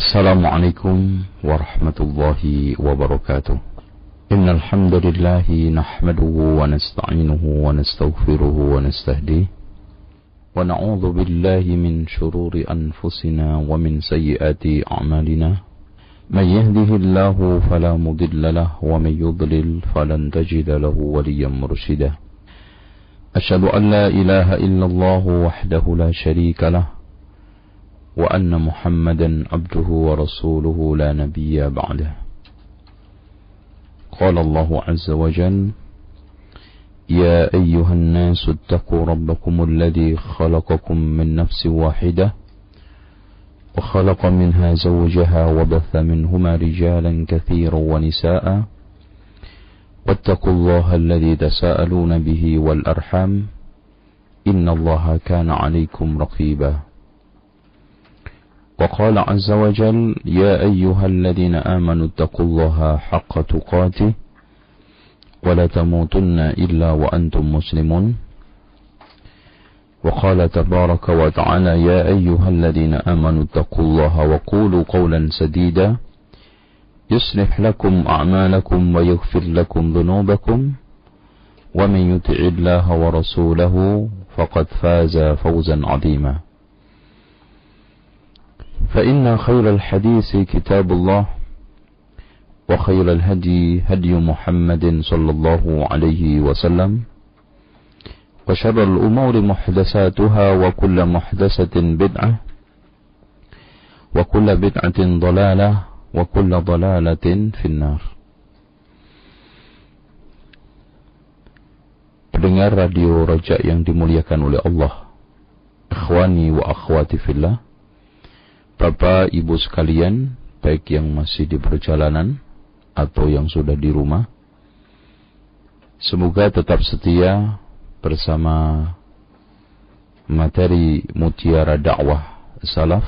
السلام عليكم ورحمة الله وبركاته. إن الحمد لله نحمده ونستعينه ونستغفره ونستهديه. ونعوذ بالله من شرور أنفسنا ومن سيئات أعمالنا. من يهده الله فلا مضل له ومن يضلل فلن تجد له وليا مرشدا. أشهد أن لا إله إلا الله وحده لا شريك له وأن محمدا عبده ورسوله لا نبي بعده. قال الله عز وجل يا أيها الناس اتقوا ربكم الذي خلقكم من نفس واحدة وخلق منها زوجها وبث منهما رجالا كثيرا ونساء. واتقوا الله الذي تساءلون به والأرحام. إن الله كان عليكم رقيبا. وقال عز وجل يا أيها الذين آمنوا اتقوا الله حق تقاته ولا تموتن إلا وأنتم مسلمون. وقال تبارك وتعالى يا أيها الذين آمنوا اتقوا الله وقولوا قولا سديدا يصلح لكم أعمالكم ويغفر لكم ذنوبكم. ومن يطع الله ورسوله فقد فاز فوزا عظيما. فإن خير الحديث كتاب الله وخير الهدي هدي محمد صلى الله عليه وسلم وشر الأمور محدثاتها وكل محدثة بدعة وكل بدعة ضلالة وكل ضلالة في النار. Pendengar radio Raja yang dimuliakan oleh Allah Ikhwani wa akhwati fillah Bapak Ibu sekalian Baik yang masih di perjalanan Atau yang sudah di rumah Semoga tetap setia Bersama Materi Mutiara Dakwah Salaf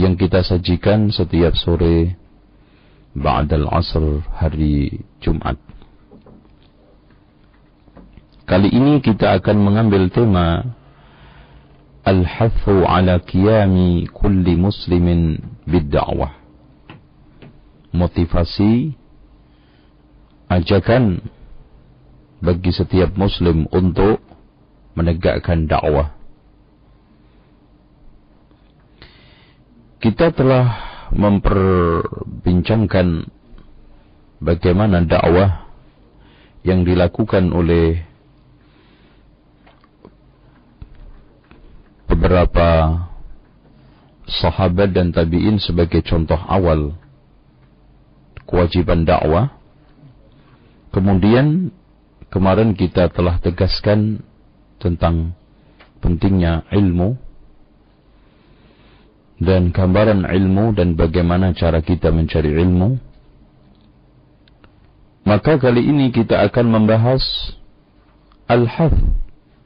Yang kita sajikan setiap sore Ba'dal Asr hari Jumat. Kali ini kita akan mengambil tema Al-hathu ala qiyami kulli muslimin bid-da'wah. Motivasi ajakan bagi setiap muslim untuk menegakkan dakwah. Kita telah memperbincangkan bagaimana dakwah yang dilakukan oleh beberapa sahabat dan tabi'in sebagai contoh awal kewajiban dakwah. Kemudian kemarin kita telah tegaskan tentang pentingnya ilmu dan gambaran ilmu dan bagaimana cara kita mencari ilmu. Maka kali ini kita akan membahas al-hath,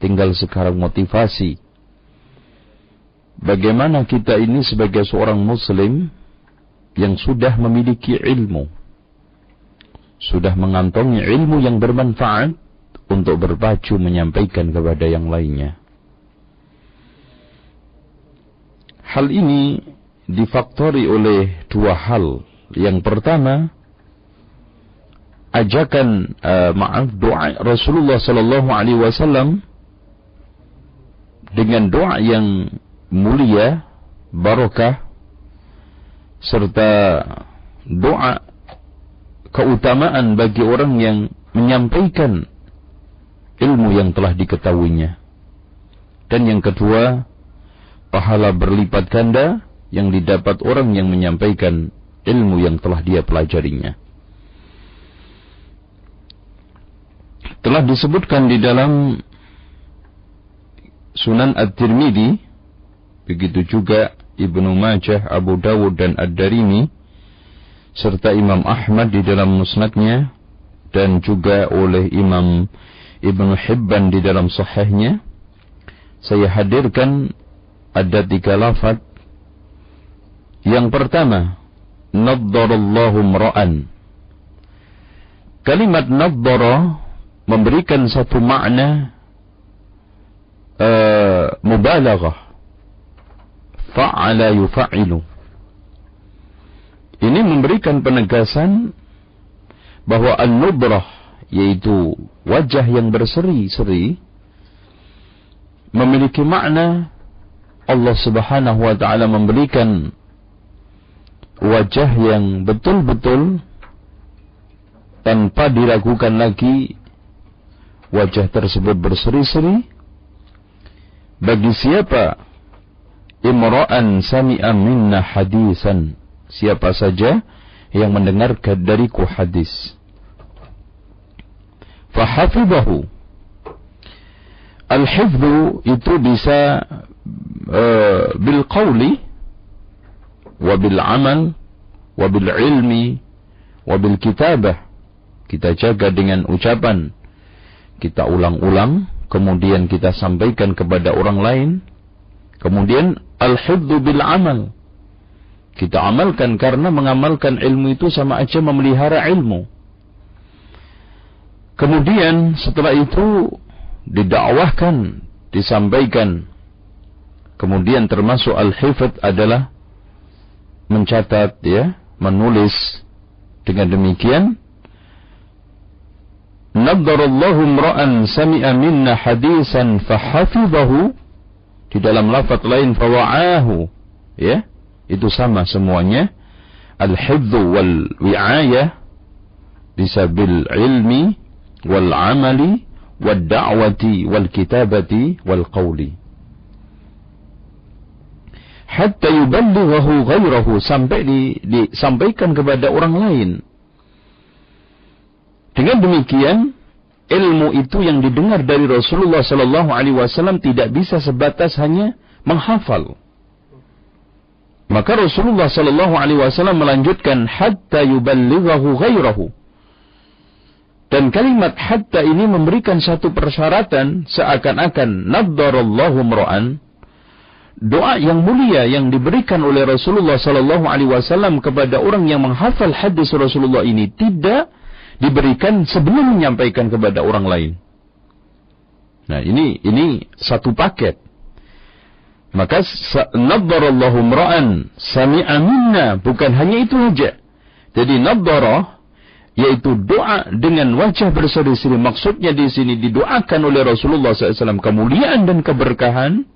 tinggal sekarang motivasi bagaimana kita ini sebagai seorang muslim yang sudah memiliki ilmu sudah mengantongi ilmu yang bermanfaat untuk berpacu menyampaikan kepada yang lainnya. Hal ini difaktori oleh dua hal. Yang pertama ajakan uh, maaf doa Rasulullah sallallahu alaihi wasallam dengan doa yang mulia, barokah, serta doa keutamaan bagi orang yang menyampaikan ilmu yang telah diketahuinya. Dan yang kedua, pahala berlipat ganda yang didapat orang yang menyampaikan ilmu yang telah dia pelajarinya. Telah disebutkan di dalam Sunan At-Tirmidzi begitu juga Ibnu Majah, Abu Dawud dan Ad-Darimi serta Imam Ahmad di dalam musnadnya dan juga oleh Imam Ibnu Hibban di dalam sahihnya saya hadirkan ada tiga lafaz. Yang pertama naddarallahu mra'an kalimat naddara memberikan satu makna uh, mubalaghah fa'ala yufa'ilu. Ini memberikan penegasan bahwa an-nubrah yaitu wajah yang berseri-seri memiliki makna Allah Subhanahu wa taala memberikan wajah yang betul-betul tanpa diragukan lagi wajah tersebut berseri-seri. Bagi siapa imra'an sami'a minna hadisan. Siapa saja yang mendengarkan dariku hadis. Fahafidahu al-hifdhu itu bisa uh, bil qawli wa bil amal wa bil ilmi wa bil kitabah. Kita jaga dengan ucapan. Kita ulang-ulang kemudian kita sampaikan kepada orang lain kemudian al-hifdhu bil amal kita amalkan karena mengamalkan ilmu itu sama aja memelihara ilmu. Kemudian setelah itu didakwahkan, disampaikan. Kemudian termasuk al-hifd adalah mencatat ya, menulis dengan demikian Nadarallahu mra'an sami'a minna hadisan fahafidhahu di dalam lafaz lain fawa'ahu. Ya itu sama semuanya. Al-hifdhu wal wi'ayah bisa bil ilmi wal amali wal da'wati wal kitabati wal qawli hatta yuballighahu ghairahu sampai di, disampaikan kepada orang lain. Dengan demikian ilmu itu yang didengar dari Rasulullah sallallahu alaihi wasallam tidak bisa sebatas hanya menghafal maka Rasulullah sallallahu alaihi wasallam melanjutkan hatta yuballighahu ghairahu. Dan kalimat hatta ini memberikan satu persyaratan seakan-akan naddarallahu mra'an doa yang mulia yang diberikan oleh Rasulullah sallallahu alaihi wasallam kepada orang yang menghafal hadis Rasulullah ini tidak diberikan sebelum menyampaikan kepada orang lain. Nah, ini ini satu paket. Maka nadharallahu mra'an sami'a minna bukan hanya itu saja. Jadi nadharah yaitu doa dengan wajah berseri-seri maksudnya di sini didoakan oleh Rasulullah SAW kemuliaan dan keberkahan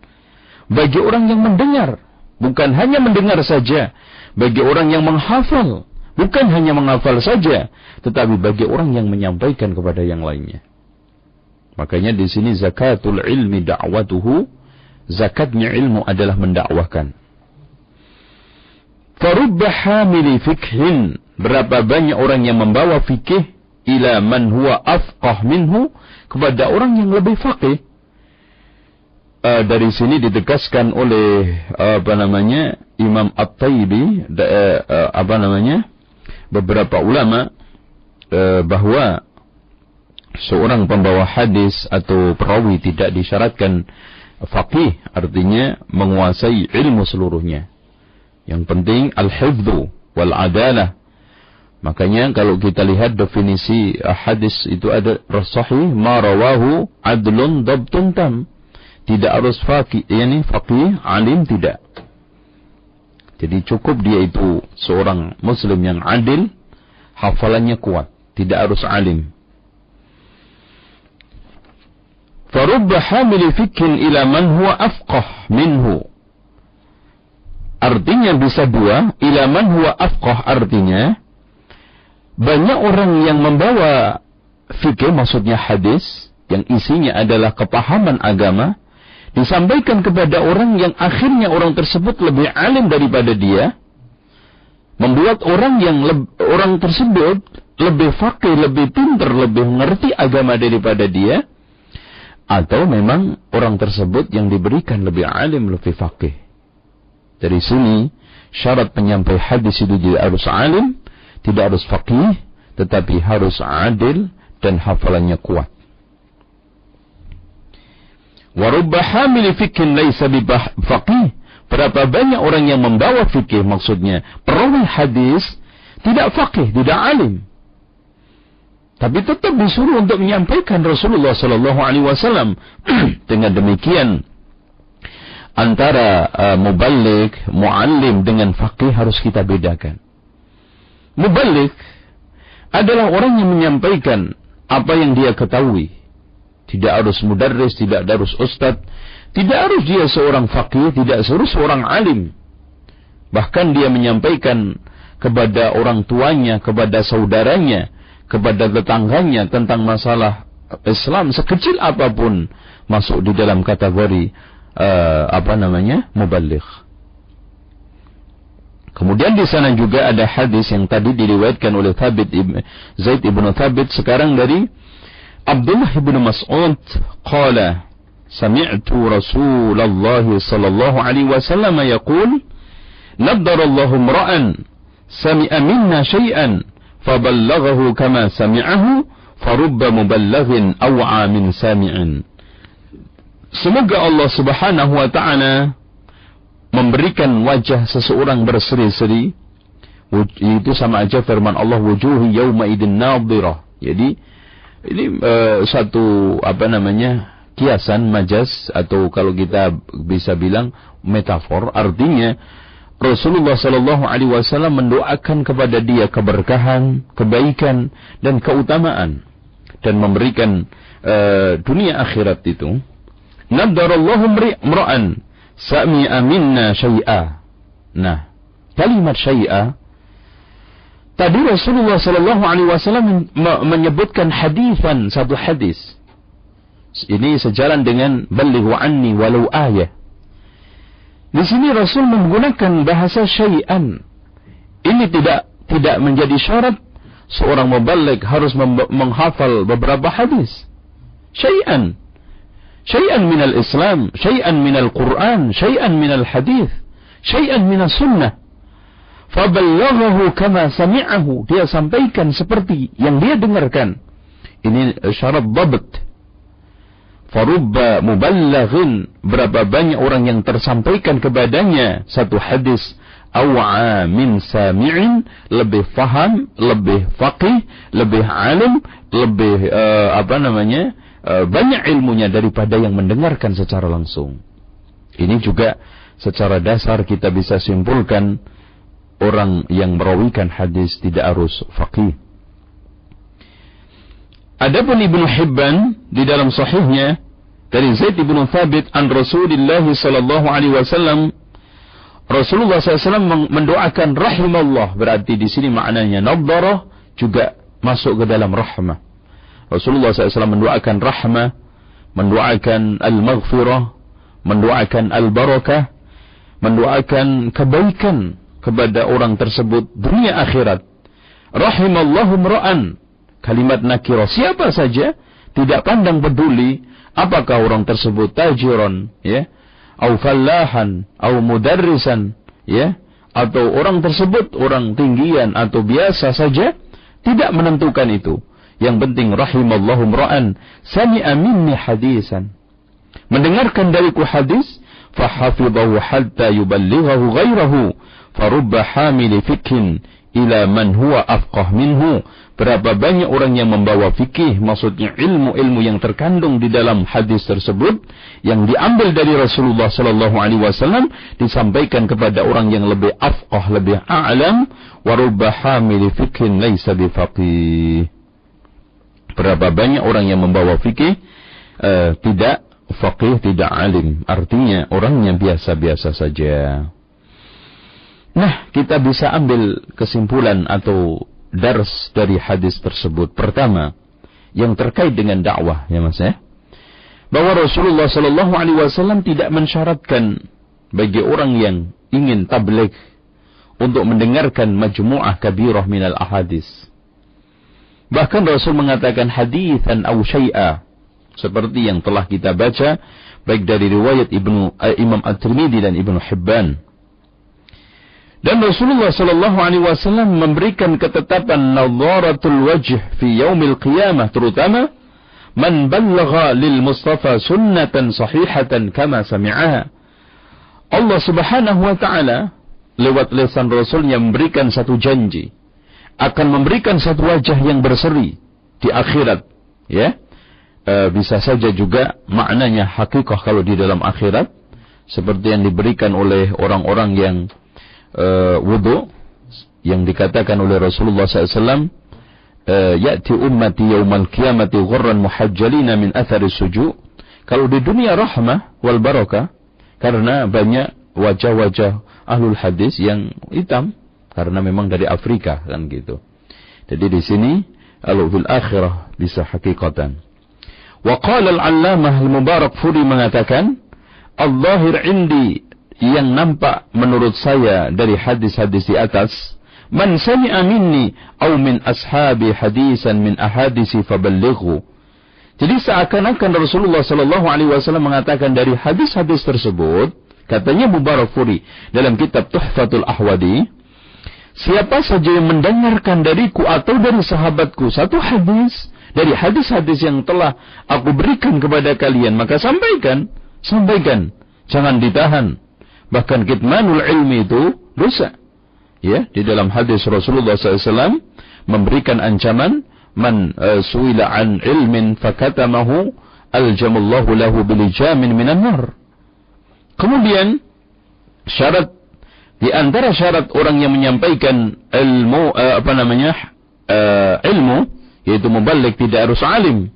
bagi orang yang mendengar bukan hanya mendengar saja bagi orang yang menghafal bukan hanya menghafal saja tetapi bagi orang yang menyampaikan kepada yang lainnya makanya di sini zakatul ilmi da'watuhu zakatnya ilmu adalah mendakwahkan. Farubba hamili fikhin. Berapa banyak orang yang membawa fikih ila man huwa afqah minhu kepada orang yang lebih faqih. Uh, dari sini ditegaskan oleh uh, apa namanya Imam At-Taibi uh, uh, apa namanya beberapa ulama uh, bahwa seorang pembawa hadis atau perawi tidak disyaratkan faqih artinya menguasai ilmu seluruhnya. Yang penting al-hifdhu wal adalah. Makanya kalau kita lihat definisi hadis itu ada sahih ma rawahu adlun dabtun tam. Tidak harus faqih, yakni faqih, alim tidak. Jadi cukup dia itu seorang muslim yang adil, hafalannya kuat, tidak harus alim. Farubba hamili fikin ila man huwa afqah minhu. Artinya bisa dua, ila man huwa afqah artinya banyak orang yang membawa fikih maksudnya hadis yang isinya adalah kepahaman agama disampaikan kepada orang yang akhirnya orang tersebut lebih alim daripada dia membuat orang yang orang tersebut lebih fakih, lebih pintar, lebih mengerti agama daripada dia atau memang orang tersebut yang diberikan lebih alim, lebih faqih. Dari sini, syarat penyampai hadis itu tidak harus alim, tidak harus faqih, tetapi harus adil dan hafalannya kuat. Warubba hamili fikin laisa faqih. Berapa banyak orang yang membawa fikih maksudnya perawi hadis tidak faqih, tidak alim. Tapi tetap disuruh untuk menyampaikan Rasulullah Sallallahu Alaihi Wasallam. Dengan demikian, antara uh, mubalik, muallim dengan fakih harus kita bedakan. mubalik adalah orang yang menyampaikan apa yang dia ketahui. Tidak harus mudarris, tidak harus ustadz, tidak harus dia seorang fakir, tidak harus seorang alim. Bahkan dia menyampaikan kepada orang tuanya, kepada saudaranya, kepada tetangganya tentang masalah Islam sekecil apa pun masuk di dalam kategori uh, apa namanya mubalik. Kemudian di sana juga ada hadis yang tadi diriwayatkan oleh Thabit Zaid ibn Thabit sekarang dari Abdullah ibn Mas'ud qala sami'tu Rasulullah sallallahu alaihi wasallam yaqul nadara Allah imra'an sami'a minna syai'an faballaghahu kama sami'ahu farubba muballighin aw'a min sami'in Semoga Allah Subhanahu wa taala memberikan wajah seseorang berseri-seri itu sama aja firman Allah wujuhi yauma idin nadhirah. Jadi ini uh, satu apa namanya kiasan majas atau kalau kita bisa bilang metafor artinya Rasulullah Shallallahu Alaihi Wasallam mendoakan kepada dia keberkahan, kebaikan dan keutamaan dan memberikan uh, dunia akhirat itu. Nadarallahu mra'an sami'a minna syai'a. Nah, kalimat syai'a Tadi Rasulullah Shallallahu Alaihi Wasallam menyebutkan hadisan satu hadis. Ini sejalan dengan baligh anni walau ayah. Di sini Rasul menggunakan bahasa syai'an. Ini tidak tidak menjadi syarat seorang mubalik harus menghafal beberapa hadis. Syai'an. Syai'an minal Islam, syai'an minal Quran, syai'an minal hadis, syai'an minal sunnah faballaghahu kama sami'ahu. Dia sampaikan seperti yang dia dengarkan. Ini syarat dhabt farubba muballighin berapa banyak orang yang tersampaikan kepadanya. Satu hadis. Aw'a min sami'in. Lebih faham, lebih faqih, lebih alim, lebih uh, apa namanya? Uh, banyak ilmunya daripada yang mendengarkan secara langsung. Ini juga secara dasar kita bisa simpulkan orang yang merawikan hadis tidak harus faqih. Adapun Ibnu Hibban di dalam sahihnya dari Zaid bin Thabit an Rasulullah sallallahu alaihi wasallam Rasulullah SAW mendoakan rahimallah berarti di sini maknanya nadharah juga masuk ke dalam rahmah. Rasulullah SAW mendoakan rahmah, mendoakan al-maghfirah, mendoakan al-barakah, mendoakan kebaikan kepada orang tersebut dunia akhirat. Rahimallahu mra'an. Kalimat nakirah siapa saja tidak pandang peduli apakah orang tersebut tajiran ya au fallahan au mudarrisan ya atau orang tersebut orang tinggian atau biasa saja tidak menentukan itu yang penting rahimallahu ra'an sami'a minni hadisan. Mendengarkan dariku hadis, fahafidhahu hatta yuballighahu ghairahu, farubba hamili fikhin ila man huwa afqah minhu. Berapa banyak orang yang membawa fikih, maksudnya ilmu-ilmu yang terkandung di dalam hadis tersebut, yang diambil dari Rasulullah Sallallahu Alaihi Wasallam, disampaikan kepada orang yang lebih afqah, lebih a'lam, warubba hamili fikhin laisa bifaqih. Berapa banyak orang yang membawa fikih uh, tidak faqih, tidak alim. Artinya orangnya biasa-biasa saja. Nah, kita bisa ambil kesimpulan atau dars dari hadis tersebut. Pertama, yang terkait dengan dakwah, ya Mas ya. Bahwa Rasulullah Shallallahu alaihi wasallam tidak mensyaratkan bagi orang yang ingin tabligh untuk mendengarkan majmu'ah kabirah minal ahadis Bahkan Rasul mengatakan hadithan aw syai'a seperti yang telah kita baca baik dari riwayat Ibnu eh, Imam At-Tirmidzi dan Ibnu Hibban. Dan Rasulullah sallallahu alaihi wasallam memberikan ketetapan nadharatul wajh fi yaumil qiyamah terutama man ballagha lil Mustafa sunnatan sahihatan kama sami'aha. Allah Subhanahu wa taala lewat lisan Rasulnya memberikan satu janji akan memberikan satu wajah yang berseri di akhirat ya e, bisa saja juga maknanya hakikah kalau di dalam akhirat seperti yang diberikan oleh orang-orang yang e, wudhu yang dikatakan oleh Rasulullah SAW, eh, ya'ti ummati yaumal qiyamati ghurran muhajjalina min athari sujud. Kalau di dunia rahmah wal barakah karena banyak wajah-wajah ahlul hadis yang hitam karena memang dari Afrika kan gitu. Jadi di sini kalau fil akhirah bisa hakikatan. Wa qala al-allamah al-mubarak furi mengatakan al-zahir indi yang nampak menurut saya dari hadis-hadis di atas man sami'a minni aw min ashabi hadisan min ahadisi faballighu jadi seakan-akan Rasulullah Shallallahu Alaihi Wasallam mengatakan dari hadis-hadis tersebut, katanya Mubarak Furi dalam kitab Tuhfatul Ahwadi, siapa saja yang mendengarkan dariku atau dari sahabatku satu hadis dari hadis-hadis yang telah aku berikan kepada kalian, maka sampaikan, sampaikan, jangan ditahan. Bahkan kitmanul ilmi itu dosa. Ya, di dalam hadis Rasulullah SAW memberikan ancaman man uh, suila an ilmin fakatamahu aljamullahu lahu bilijamin minan nar. Kemudian syarat di antara syarat orang yang menyampaikan ilmu uh, apa namanya uh, ilmu yaitu mubalik tidak harus alim.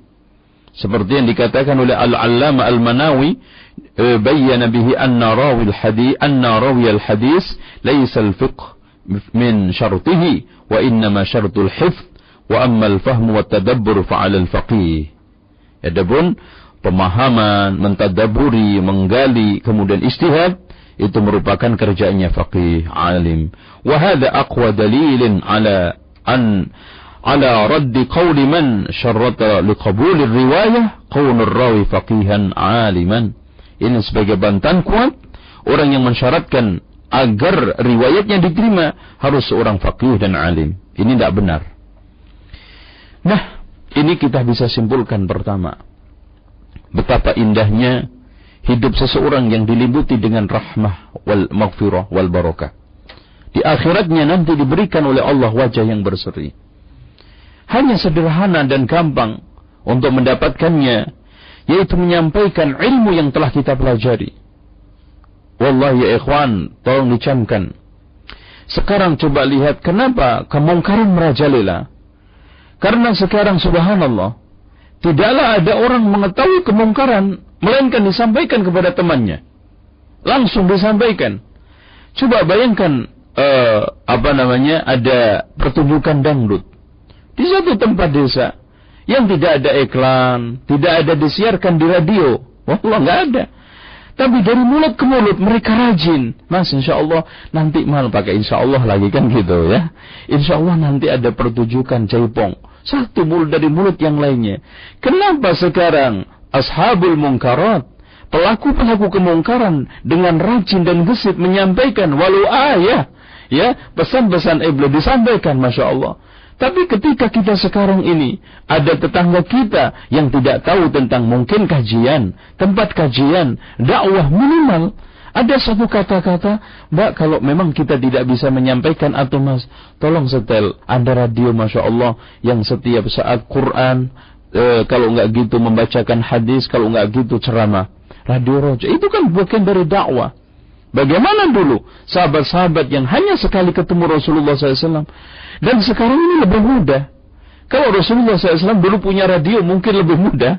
Seperti yang dikatakan oleh Al-Allama Al-Manawi bayyana bihi anna rawi al-hadis anna rawi al-hadis laysa al-fiqh min syartihi wa innama syartul hifz Wa ammal fahmu wa tadabbur fa'ala al-faqih. Adapun pemahaman, mentadaburi, menggali, kemudian istihad, itu merupakan kerjaannya faqih, alim. Wa hadha aqwa dalilin ala an ala raddi qawli man syarrata liqabul riwayah qawnu rawi faqihan aliman. Ini sebagai bantahan kuat orang yang mensyaratkan agar riwayatnya diterima harus seorang faqih dan alim. Ini tidak benar. Nah, ini kita bisa simpulkan pertama. Betapa indahnya hidup seseorang yang diliputi dengan rahmah wal maghfirah wal barakah. Di akhiratnya nanti diberikan oleh Allah wajah yang berseri. Hanya sederhana dan gampang untuk mendapatkannya, yaitu menyampaikan ilmu yang telah kita pelajari. Wallahi ya ikhwan, tolong dicamkan. Sekarang coba lihat kenapa kemungkaran merajalela. Karena sekarang subhanallah, tidaklah ada orang mengetahui kemungkaran, melainkan disampaikan kepada temannya. Langsung disampaikan. Coba bayangkan, uh, apa namanya, ada pertunjukan dangdut. Di satu tempat desa, yang tidak ada iklan, tidak ada disiarkan di radio. Wallah, nggak ada. Tapi dari mulut ke mulut mereka rajin. Mas insya Allah nanti mal pakai insya Allah lagi kan gitu ya. Insya Allah nanti ada pertunjukan jaipong. Satu mulut dari mulut yang lainnya. Kenapa sekarang ashabul mungkarat pelaku-pelaku kemungkaran dengan rajin dan gesit menyampaikan walau ayah ya pesan-pesan iblis disampaikan masya Allah tapi ketika kita sekarang ini ada tetangga kita yang tidak tahu tentang mungkin kajian, tempat kajian, dakwah minimal, ada satu kata-kata, Mbak kalau memang kita tidak bisa menyampaikan atau Mas, tolong setel ada radio Masya Allah yang setiap saat Quran, e, kalau nggak gitu membacakan hadis, kalau nggak gitu ceramah. Radio Roja, itu kan bukan dari dakwah. Bagaimana dulu sahabat-sahabat yang hanya sekali ketemu Rasulullah SAW dan sekarang ini lebih mudah. Kalau Rasulullah SAW dulu punya radio mungkin lebih mudah.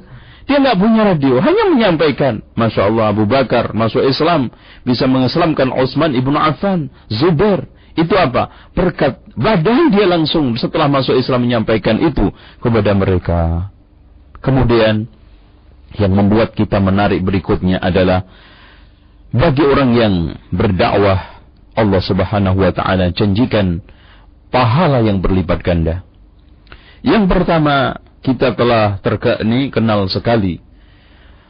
Dia nggak punya radio, hanya menyampaikan. Masya Allah Abu Bakar masuk Islam, bisa mengislamkan Utsman ibnu Affan, Zubair. Itu apa? Berkat badan dia langsung setelah masuk Islam menyampaikan itu kepada mereka. Kemudian yang membuat kita menarik berikutnya adalah bagi orang yang berdakwah Allah Subhanahu wa taala janjikan pahala yang berlipat ganda. Yang pertama, kita telah terkeni kenal sekali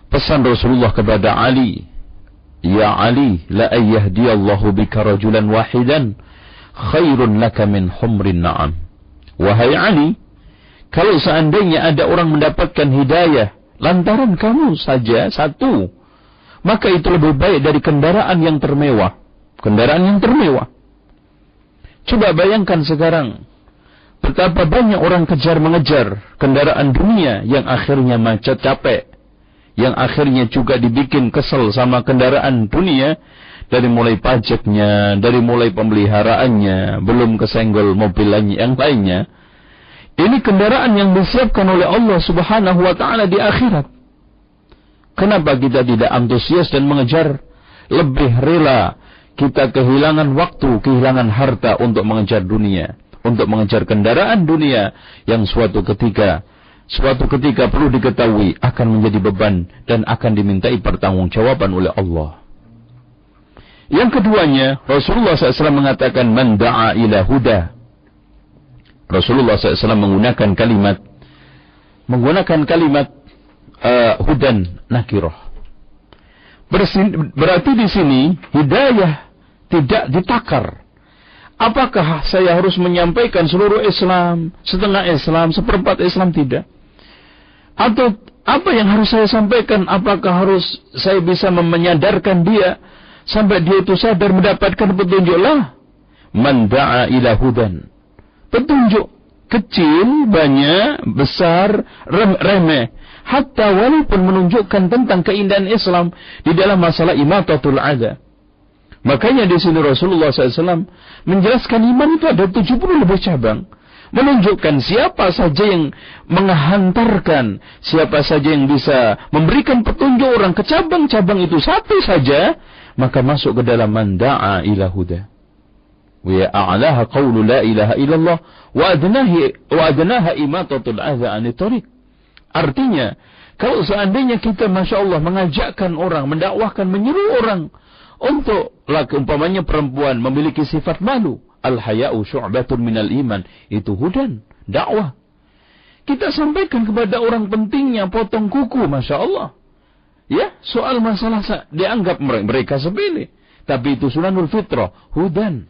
pesan Rasulullah kepada Ali, "Ya Ali, la Allahu bika rajulan wahidan khairun laka min humrin na'am." Wahai Ali, kalau seandainya ada orang mendapatkan hidayah lantaran kamu saja satu, maka itu lebih baik dari kendaraan yang termewah. Kendaraan yang termewah. Coba bayangkan sekarang betapa banyak orang kejar mengejar kendaraan dunia yang akhirnya macet capek, yang akhirnya juga dibikin kesel sama kendaraan dunia dari mulai pajaknya, dari mulai pemeliharaannya, belum kesenggol mobil yang lainnya. Ini kendaraan yang disiapkan oleh Allah Subhanahu wa taala di akhirat. Kenapa kita tidak antusias dan mengejar lebih rela kita kehilangan waktu, kehilangan harta untuk mengejar dunia, untuk mengejar kendaraan dunia yang suatu ketika suatu ketika perlu diketahui akan menjadi beban dan akan dimintai pertanggungjawaban oleh Allah. Yang keduanya, Rasulullah SAW mengatakan man da'a ila huda. Rasulullah SAW menggunakan kalimat menggunakan kalimat uh, hudan nakirah. Berarti di sini hidayah tidak ditakar. Apakah saya harus menyampaikan seluruh Islam, setengah Islam, seperempat Islam tidak? Atau apa yang harus saya sampaikan? Apakah harus saya bisa menyadarkan dia sampai dia itu sadar mendapatkan petunjuklah man da'a ila hudan petunjuk kecil banyak besar rem remeh hatta walaupun menunjukkan tentang keindahan Islam di dalam masalah imatatul ada makanya di sini Rasulullah SAW menjelaskan iman itu ada 70 lebih cabang menunjukkan siapa saja yang menghantarkan, siapa saja yang bisa memberikan petunjuk orang ke cabang-cabang itu satu saja, maka masuk ke dalam manda'a ila huda. Wa a'laha qawlu la ilaha illallah wa adnaha imatatul adha anitariq. Artinya, kalau seandainya kita Masya Allah mengajakkan orang, mendakwahkan, menyuruh orang untuk laki umpamanya perempuan memiliki sifat malu. Al-haya'u syu'batun minal iman. Itu hudan, dakwah. Kita sampaikan kepada orang pentingnya potong kuku, Masya Allah. Ya, soal masalah dianggap mereka sepele. Tapi itu sunanul fitrah, hudan.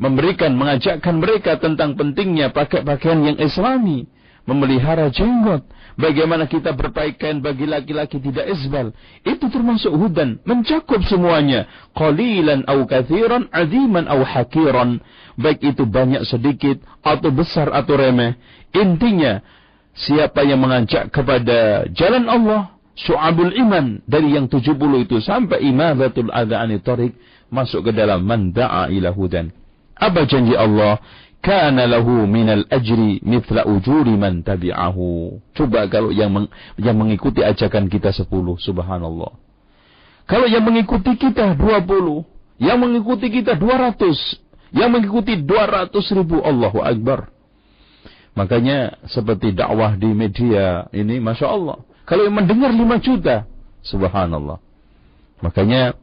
Memberikan, mengajakkan mereka tentang pentingnya pakai pakaian yang islami. Memelihara jenggot. Bagaimana kita berpakaian bagi laki-laki tidak isbal. Itu termasuk hudan. Mencakup semuanya. Qalilan au kathiran, aziman au hakiran. Baik itu banyak sedikit, atau besar atau remeh. Intinya, siapa yang mengajak kepada jalan Allah, Su'abul iman dari yang 70 itu sampai imadatul adha'ani tarik masuk ke dalam manda'a ila hudan. Apa janji Allah? Kana lahu minal ajri mithla ujuri man tabi'ahu. Coba kalau yang meng, yang mengikuti ajakan kita 10, subhanallah. Kalau yang mengikuti kita 20, yang mengikuti kita 200, yang mengikuti 200 ribu, Allahu Akbar. Makanya seperti dakwah di media ini, Masya Allah. Kalau yang mendengar lima juta, subhanallah. Makanya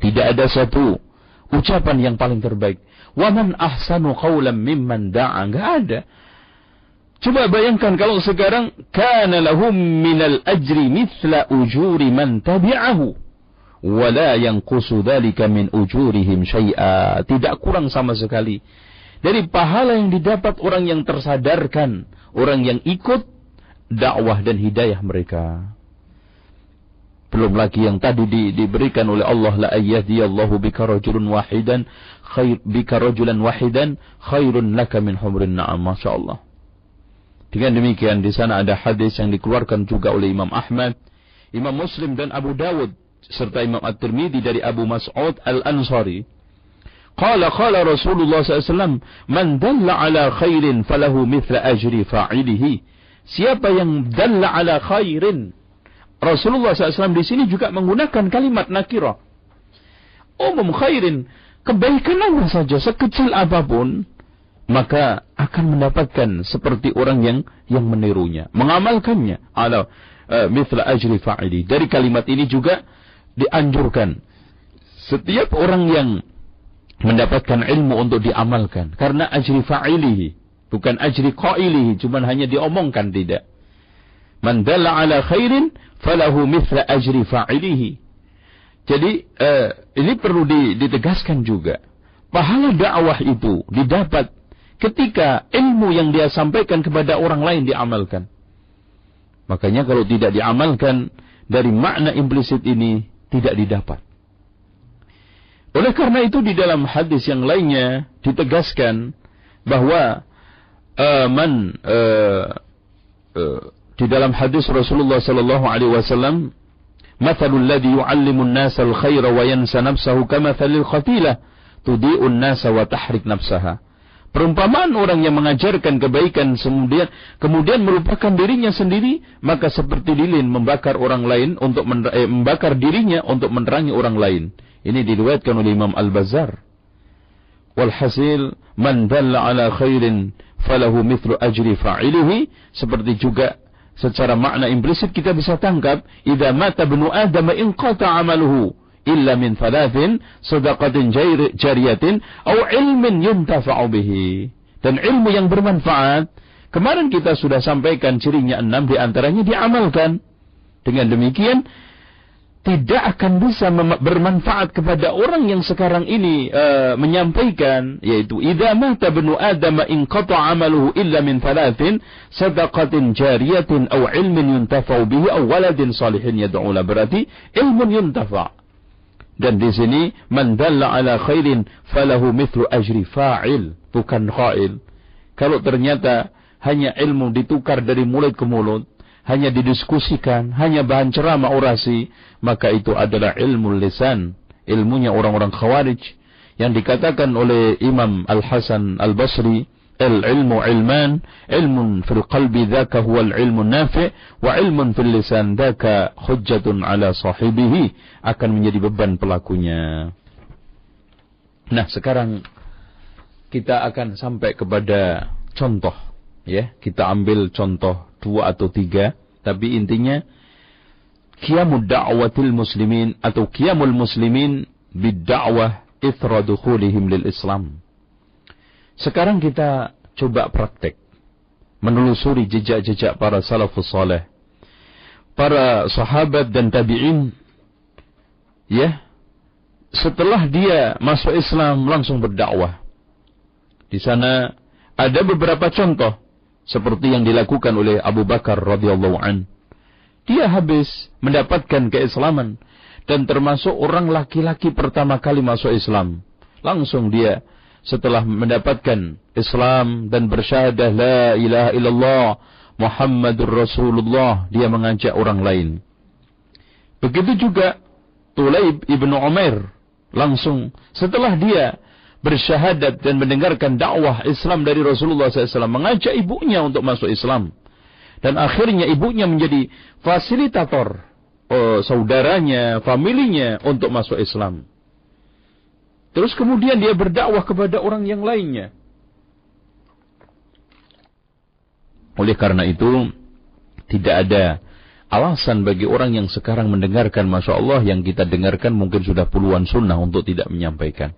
tidak ada satu ucapan yang paling terbaik. Waman ahsanu qawlan mimman da'a. Enggak ada. Coba bayangkan kalau sekarang kana lahum minal ajri mithla ujuri man tabi'ahu wala yanqusu dhalika min ujurihim syai'a. Tidak kurang sama sekali dari pahala yang didapat orang yang tersadarkan, orang yang ikut dakwah dan hidayah mereka. Belum lagi yang tadi di, diberikan oleh Allah la ayyadiyallahu bika rajulun wahidan khair bika rajulan wahidan khairun laka min humrin na'am. Dengan demikian di sana ada hadis yang dikeluarkan juga oleh Imam Ahmad, Imam Muslim dan Abu Dawud serta Imam At-Tirmidzi dari Abu Mas'ud Al-Ansari. Qala qala Rasulullah SAW, "Man dalla ala khairin falahu mithla ajri fa'ilihi." Siapa yang dalla ala khairin. Rasulullah SAW di sini juga menggunakan kalimat nakira. Umum khairin. Kebaikan apa saja, sekecil apa pun. Maka akan mendapatkan seperti orang yang yang menirunya. Mengamalkannya. Ala uh, mithla ajri fa'ili. Dari kalimat ini juga dianjurkan. Setiap orang yang mendapatkan ilmu untuk diamalkan. Karena ajri fa'ilihi Bukan ajri qailihi, cuma hanya diomongkan tidak. Man dalla ala khairin falahu mithla ajri fa'ilihi. Jadi uh, ini perlu ditegaskan juga. Pahala dakwah itu didapat ketika ilmu yang dia sampaikan kepada orang lain diamalkan. Makanya kalau tidak diamalkan dari makna implisit ini tidak didapat. Oleh karena itu di dalam hadis yang lainnya ditegaskan bahwa uh, man uh, uh, di dalam hadis Rasulullah sallallahu alaihi wasallam Mathalul ladzi yu'allimun nasa al-khaira wa yansa nafsahu kamathalil khatilah tudi'un nasa wa tahrik nafsaha. Perumpamaan orang yang mengajarkan kebaikan kemudian kemudian melupakan dirinya sendiri, maka seperti lilin membakar orang lain untuk eh, membakar dirinya untuk menerangi orang lain. Ini diriwayatkan oleh Imam Al-Bazzar. Walhasil man dalla ala khairin falahu mithlu ajri fa'ilihi seperti juga secara makna implisit kita bisa tangkap idza mata bnu adam in qata amaluhu illa min thalathin sadaqatin jariyatin atau ilmin yuntafa'u bihi. Dan ilmu yang bermanfaat, kemarin kita sudah sampaikan cirinya enam di antaranya diamalkan. Dengan demikian, tidak akan bisa bermanfaat kepada orang yang sekarang ini uh, menyampaikan yaitu idza mata bnu adam in qata amaluhu illa min thalathin sadaqatin jariyatin aw ilmin yuntafa'u bihi aw waladin salihin yad'u berarti ilmun yuntafa' Dan di sini man dalla ala khairin falahu mithlu ajri fa'il, bukan qail. Kalau ternyata hanya ilmu ditukar dari mulut ke mulut, hanya didiskusikan, hanya bahan ceramah orasi, maka itu adalah ilmu lisan, ilmunya orang-orang khawarij yang dikatakan oleh Imam Al Hasan Al Basri, al ilmu ilman, ilmun fil qalbi dzaka huwa al ilmu nafi' wa ilmun fil lisan daka hujjatun ala sahibihi akan menjadi beban pelakunya. Nah, sekarang kita akan sampai kepada contoh ya, kita ambil contoh dua atau tiga, tapi intinya qiyamud da'watil muslimin atau qiyamul muslimin bid da'wah ithra dukhulihim lil Islam. Sekarang kita coba praktek. Menelusuri jejak-jejak para salafus saleh. Para sahabat dan tabi'in. Ya. Setelah dia masuk Islam langsung berdakwah. Di sana ada beberapa contoh. Seperti yang dilakukan oleh Abu Bakar radhiyallahu an. Dia habis mendapatkan keislaman. Dan termasuk orang laki-laki pertama kali masuk Islam. Langsung dia setelah mendapatkan Islam dan bersyahadah la ilaha illallah Muhammadur Rasulullah dia mengajak orang lain. Begitu juga Tulaib ibnu Umair langsung setelah dia bersyahadat dan mendengarkan dakwah Islam dari Rasulullah SAW mengajak ibunya untuk masuk Islam dan akhirnya ibunya menjadi fasilitator oh, saudaranya, familinya untuk masuk Islam. Terus kemudian dia berdakwah kepada orang yang lainnya. Oleh karena itu, tidak ada alasan bagi orang yang sekarang mendengarkan Masya Allah yang kita dengarkan mungkin sudah puluhan sunnah untuk tidak menyampaikan.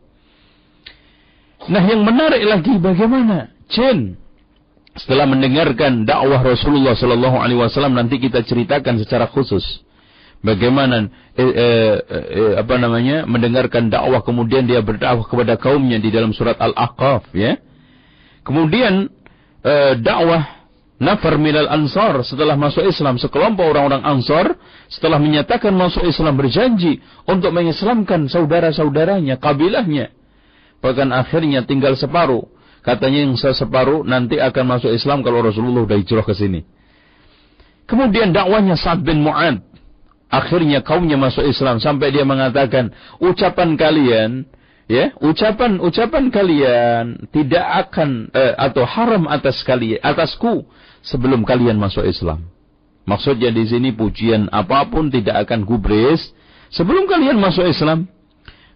Nah yang menarik lagi bagaimana? Jin setelah mendengarkan dakwah Rasulullah Sallallahu Alaihi Wasallam nanti kita ceritakan secara khusus bagaimana eh, eh, eh, apa namanya mendengarkan dakwah kemudian dia berdakwah kepada kaumnya di dalam surat Al-Ahqaf ya. Kemudian eh, dakwah nafar minal ansar setelah masuk Islam sekelompok orang-orang ansar setelah menyatakan masuk Islam berjanji untuk mengislamkan saudara-saudaranya kabilahnya bahkan akhirnya tinggal separuh. Katanya yang separuh nanti akan masuk Islam kalau Rasulullah sudah hijrah ke sini. Kemudian dakwahnya Sa'ad bin Mu'ad. Akhirnya kaumnya masuk Islam sampai dia mengatakan ucapan kalian ya ucapan ucapan kalian tidak akan eh, atau haram atas kalian atasku sebelum kalian masuk Islam. Maksudnya di sini pujian apa pun tidak akan gubris sebelum kalian masuk Islam.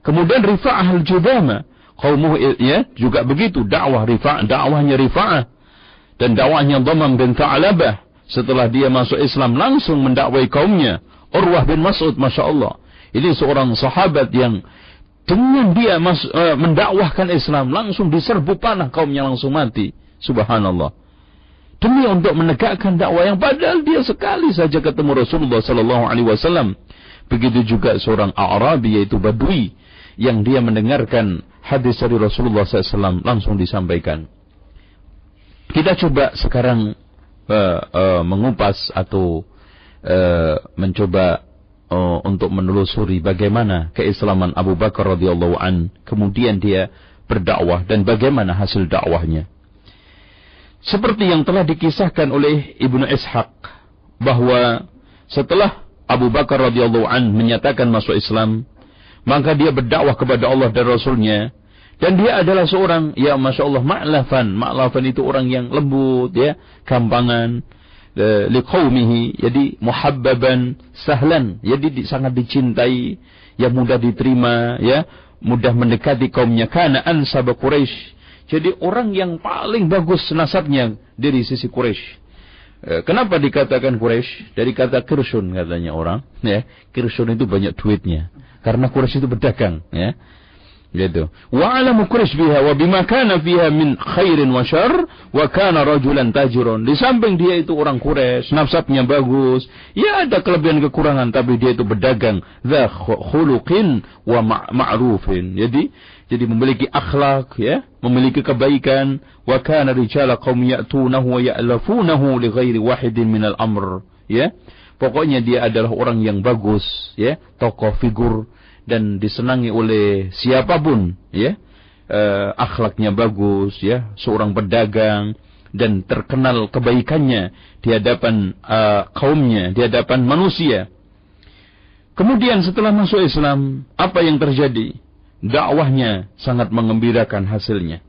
Kemudian Rifa'ah al-Judama kaumuh ya juga begitu dakwah Rifa'ah dakwahnya Rifa'ah dan dakwahnya Dhamam bin Tha'labah setelah dia masuk Islam langsung mendakwai kaumnya Urwah bin Mas'ud, Masya Allah. Ini seorang sahabat yang dengan dia mas, uh, mendakwahkan Islam langsung diserbu panah kaumnya langsung mati. Subhanallah. Demi untuk menegakkan dakwah yang padahal dia sekali saja ketemu Rasulullah Sallallahu Alaihi Wasallam. Begitu juga seorang Arabi yaitu Badui yang dia mendengarkan hadis dari Rasulullah SAW langsung disampaikan. Kita coba sekarang uh, uh, mengupas atau uh, mencoba uh, untuk menelusuri bagaimana keislaman Abu Bakar radhiyallahu an, kemudian dia berdakwah dan bagaimana hasil dakwahnya. Seperti yang telah dikisahkan oleh Ibnu Ishaq bahwa setelah Abu Bakar radhiyallahu an menyatakan masuk Islam, maka dia berdakwah kepada Allah dan Rasulnya dan dia adalah seorang ya masya Allah ma'lafan. Ma'lafan itu orang yang lembut ya gampangan liqaumihi jadi muhabbaban sahlan. Jadi sangat dicintai yang mudah diterima ya mudah mendekati kaumnya. Karena ansab Quraisy jadi orang yang paling bagus nasabnya dari sisi Quraisy eh, kenapa dikatakan Quraisy dari kata kirsun katanya orang ya. Kirsun itu banyak duitnya. Karena Quraisy itu berdagang ya gitu. Wa alamu quraish biha wa bima kana fiha min khairin wa syarr wa kana rajulan tajirun di samping dia itu orang Quraisy nasabnya bagus. Ya ada kelebihan kekurangan tapi dia itu berdagang dza khuluqin wa ma'rufin. Jadi jadi memiliki akhlak ya memiliki kebaikan. Wa kana rijala qaum ya'tunahu wa ya'lafunahu li ghairi wahidin minal amr ya. Pokoknya dia adalah orang yang bagus ya tokoh figur dan disenangi oleh siapa pun ya. Uh, akhlaknya bagus ya. Seorang pedagang dan terkenal kebaikannya di hadapan uh, kaumnya di hadapan manusia. Kemudian setelah masuk Islam apa yang terjadi? Dakwahnya sangat mengembirakan hasilnya.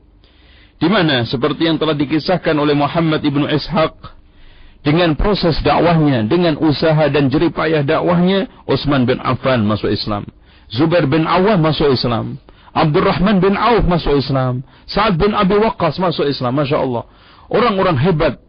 Di mana seperti yang telah dikisahkan oleh Muhammad ibnu Ishaq dengan proses dakwahnya dengan usaha dan jeripayah dakwahnya Utsman bin Affan masuk Islam Zubair bin Awam masuk Islam. Abdurrahman bin Auf masuk Islam. Sa'ad bin Abi Waqqas masuk Islam. Masya Allah. Orang-orang hebat.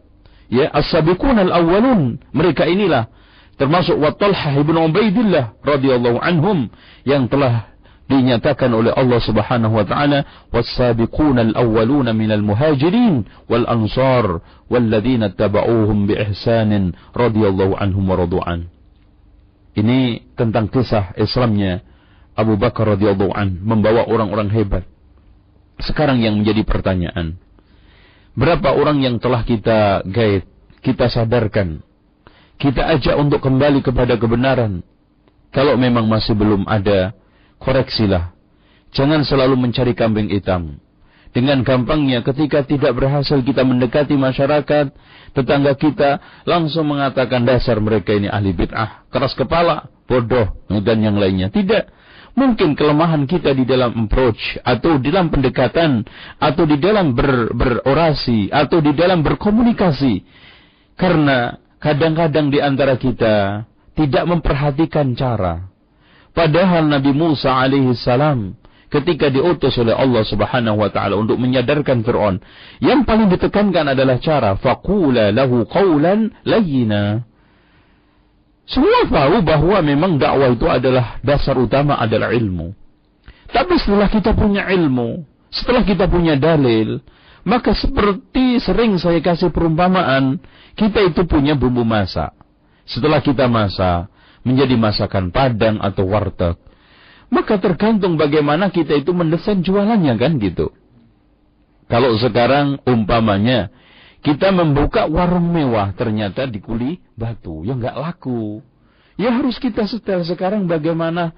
Ya, as-sabiqun al-awwalun. Mereka inilah. Termasuk Wattalhah ibn Ubaidillah radhiyallahu anhum. Yang telah dinyatakan oleh Allah Subhanahu wa taala was-sabiqun al-awwaluna minal muhajirin wal ansar walladzina tabauhum bi ihsanin radhiyallahu anhum wa radu'an. Ini tentang kisah Islamnya Abu Bakar radhiyallahu an membawa orang-orang hebat. Sekarang yang menjadi pertanyaan, berapa orang yang telah kita guide, kita sadarkan, kita ajak untuk kembali kepada kebenaran. Kalau memang masih belum ada, koreksilah. Jangan selalu mencari kambing hitam. Dengan gampangnya ketika tidak berhasil kita mendekati masyarakat, tetangga kita langsung mengatakan dasar mereka ini ahli bid'ah, keras kepala, bodoh, dan yang lainnya. Tidak. Mungkin kelemahan kita di dalam approach atau di dalam pendekatan atau di dalam ber, berorasi atau di dalam berkomunikasi. Karena kadang-kadang di antara kita tidak memperhatikan cara. Padahal Nabi Musa alaihi salam ketika diutus oleh Allah Subhanahu wa taala untuk menyadarkan Firaun, yang paling ditekankan adalah cara faqula lahu qawlan layyina. Semua tahu bahwa memang dakwah itu adalah dasar utama adalah ilmu. Tapi setelah kita punya ilmu, setelah kita punya dalil, maka seperti sering saya kasih perumpamaan, kita itu punya bumbu masak. Setelah kita masak, menjadi masakan padang atau warteg, maka tergantung bagaimana kita itu mendesain jualannya kan gitu. Kalau sekarang umpamanya kita membuka warung mewah ternyata di kuli batu. Ya nggak laku. Ya harus kita setel sekarang bagaimana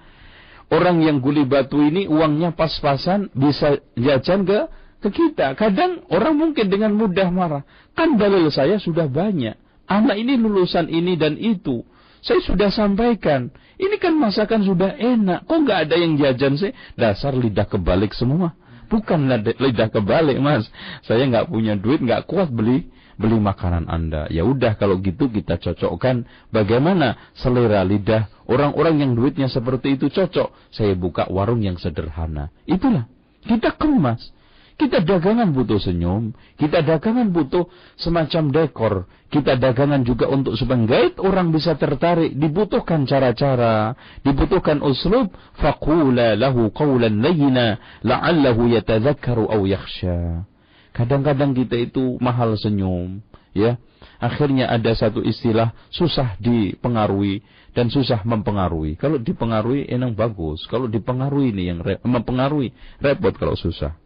orang yang kuli batu ini uangnya pas-pasan bisa jajan ke ke kita. Kadang orang mungkin dengan mudah marah. Kan dalil saya sudah banyak. Anak ini lulusan ini dan itu. Saya sudah sampaikan. Ini kan masakan sudah enak. Kok nggak ada yang jajan sih? Dasar lidah kebalik semua. Bukan lidah kebalik mas. Saya nggak punya duit, nggak kuat beli beli makanan anda. Ya udah kalau gitu kita cocokkan bagaimana selera lidah orang-orang yang duitnya seperti itu cocok. Saya buka warung yang sederhana. Itulah kita kemas. Kita dagangan butuh senyum, kita dagangan butuh semacam dekor, kita dagangan juga untuk supaya orang bisa tertarik, dibutuhkan cara-cara, dibutuhkan uslub, faqula lahu qawlan layyina la'allahu yatadzakkaru aw yakhsha. Kadang-kadang kita itu mahal senyum, ya. Akhirnya ada satu istilah susah dipengaruhi dan susah mempengaruhi. Kalau dipengaruhi enak bagus, kalau dipengaruhi ini yang re mempengaruhi repot kalau susah.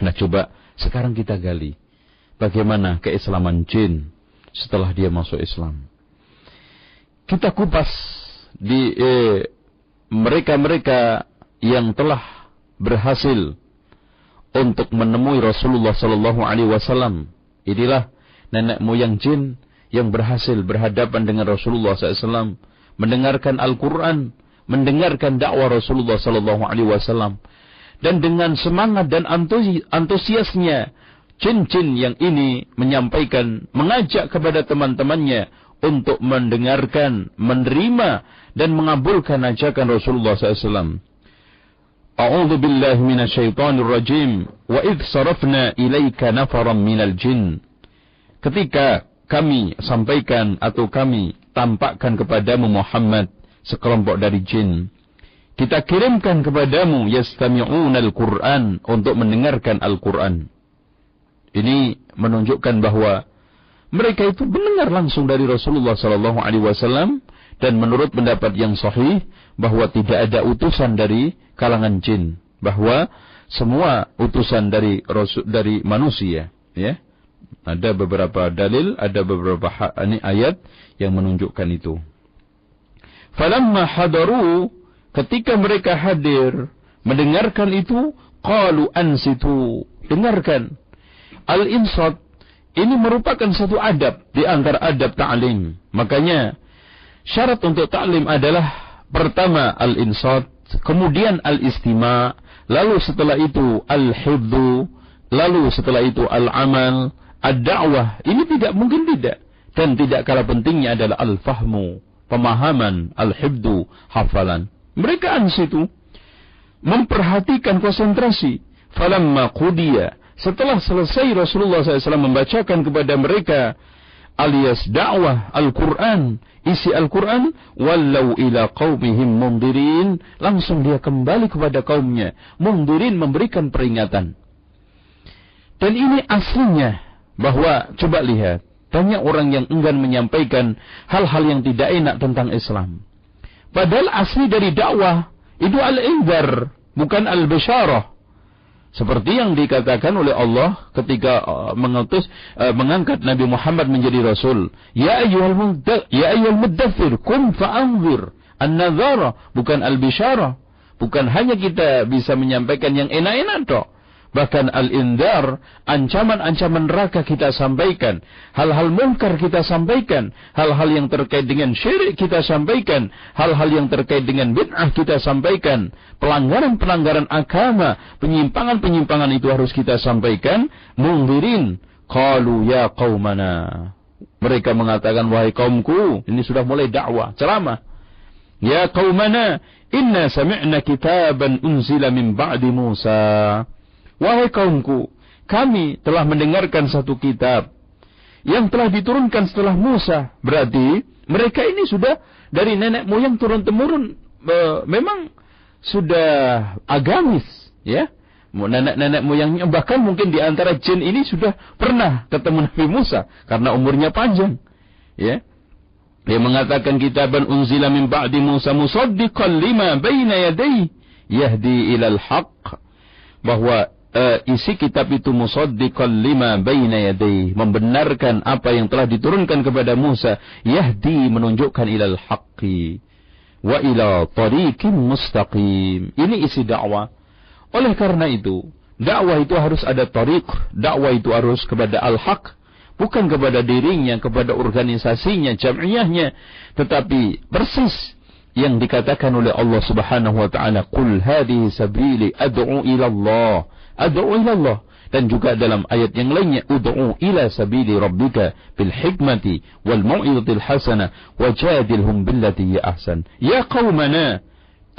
Nah coba sekarang kita gali. Bagaimana keislaman jin setelah dia masuk Islam. Kita kupas di eh, mereka-mereka yang telah berhasil untuk menemui Rasulullah Sallallahu Alaihi Wasallam. Inilah nenek moyang jin yang berhasil berhadapan dengan Rasulullah SAW mendengarkan Al-Quran, mendengarkan dakwah Rasulullah Wasallam, dan dengan semangat dan antusiasnya, cincin yang ini menyampaikan, mengajak kepada teman-temannya untuk mendengarkan, menerima, dan mengabulkan ajakan Rasulullah SAW. A'udhu billahi minasyaitanir rajim. Wa idh sarafna ilaika nafaran minal jin. Ketika kami sampaikan atau kami tampakkan kepadamu Muhammad sekelompok dari jin. Kita kirimkan kepadamu yastami'una al-Qur'an untuk mendengarkan Al-Qur'an. Ini menunjukkan bahwa mereka itu mendengar langsung dari Rasulullah sallallahu alaihi wasallam dan menurut pendapat yang sahih bahwa tidak ada utusan dari kalangan jin, bahwa semua utusan dari rasul dari manusia, ya. Ada beberapa dalil, ada beberapa ini ayat yang menunjukkan itu. Falamma hadaru ketika mereka hadir mendengarkan itu qalu ansitu. Dengarkan. Al insat ini merupakan satu adab di antara adab ta'lim. Makanya syarat untuk ta'lim adalah pertama al insat kemudian al istima lalu setelah itu al hibdu lalu setelah itu al amal ad da'wah ini tidak mungkin tidak. Dan tidak kalah pentingnya adalah al fahmu pemahaman, al-hibdu, hafalan. Mereka ansitu memperhatikan konsentrasi. Falamma qudiya. Setelah selesai Rasulullah SAW membacakan kepada mereka alias dakwah Al-Quran, isi Al-Quran, walau ila qaumihim mundirin, langsung dia kembali kepada kaumnya, mundirin memberikan peringatan. Dan ini aslinya, bahwa coba lihat, banyak orang yang enggan menyampaikan hal-hal yang tidak enak tentang Islam. Padahal asli dari dakwah itu al-indar, bukan al-bisyarah. Seperti yang dikatakan oleh Allah ketika uh, mengutus uh, mengangkat Nabi Muhammad menjadi rasul. Ya ayyuhal ya ayyuhal muddathir, kum fa'anzir. An-nadhara bukan al-bisyarah. Bukan hanya kita bisa menyampaikan yang enak-enak toh. Bahkan al-indar, ancaman-ancaman neraka kita sampaikan. Hal-hal mungkar kita sampaikan. Hal-hal yang terkait dengan syirik kita sampaikan. Hal-hal yang terkait dengan bid'ah kita sampaikan. Pelanggaran-pelanggaran agama, penyimpangan-penyimpangan itu harus kita sampaikan. Mungdirin, qalu ya qawmana. Mereka mengatakan, wahai kaumku, ini sudah mulai dakwah, ceramah. Ya qawmana, inna sami'na kitaban unzila min ba'di Musa. Wahai kaumku, kami telah mendengarkan satu kitab yang telah diturunkan setelah Musa. Berarti mereka ini sudah dari nenek moyang turun temurun e, memang sudah agamis, ya. Nenek-nenek moyangnya bahkan mungkin di antara jin ini sudah pernah ketemu Nabi Musa karena umurnya panjang, ya. Dia mengatakan kitaban unzila min ba'di Musa musaddiqan lima baina yadayhi yahdi ilal haqq bahwa uh, isi kitab itu musaddiqan lima baina membenarkan apa yang telah diturunkan kepada Musa. Yahdi menunjukkan ilal haqqi. Wa ila tariqin mustaqim. Ini isi dakwah. Oleh karena itu dakwah itu harus ada tariq. Dakwah itu harus kepada al-haq. Bukan kepada dirinya kepada organisasinya jam'iyahnya. Tetapi persis yang dikatakan oleh Allah Subhanahu wa taala qul hadhihi sabili ad'u ila Allah ad'u ila Allah. Dan juga dalam ayat yang lainnya ud'u ila sabili rabbika bil hikmati wal mau'izatil hasanah wajadilhum billati ya ahsan. Ya qaumana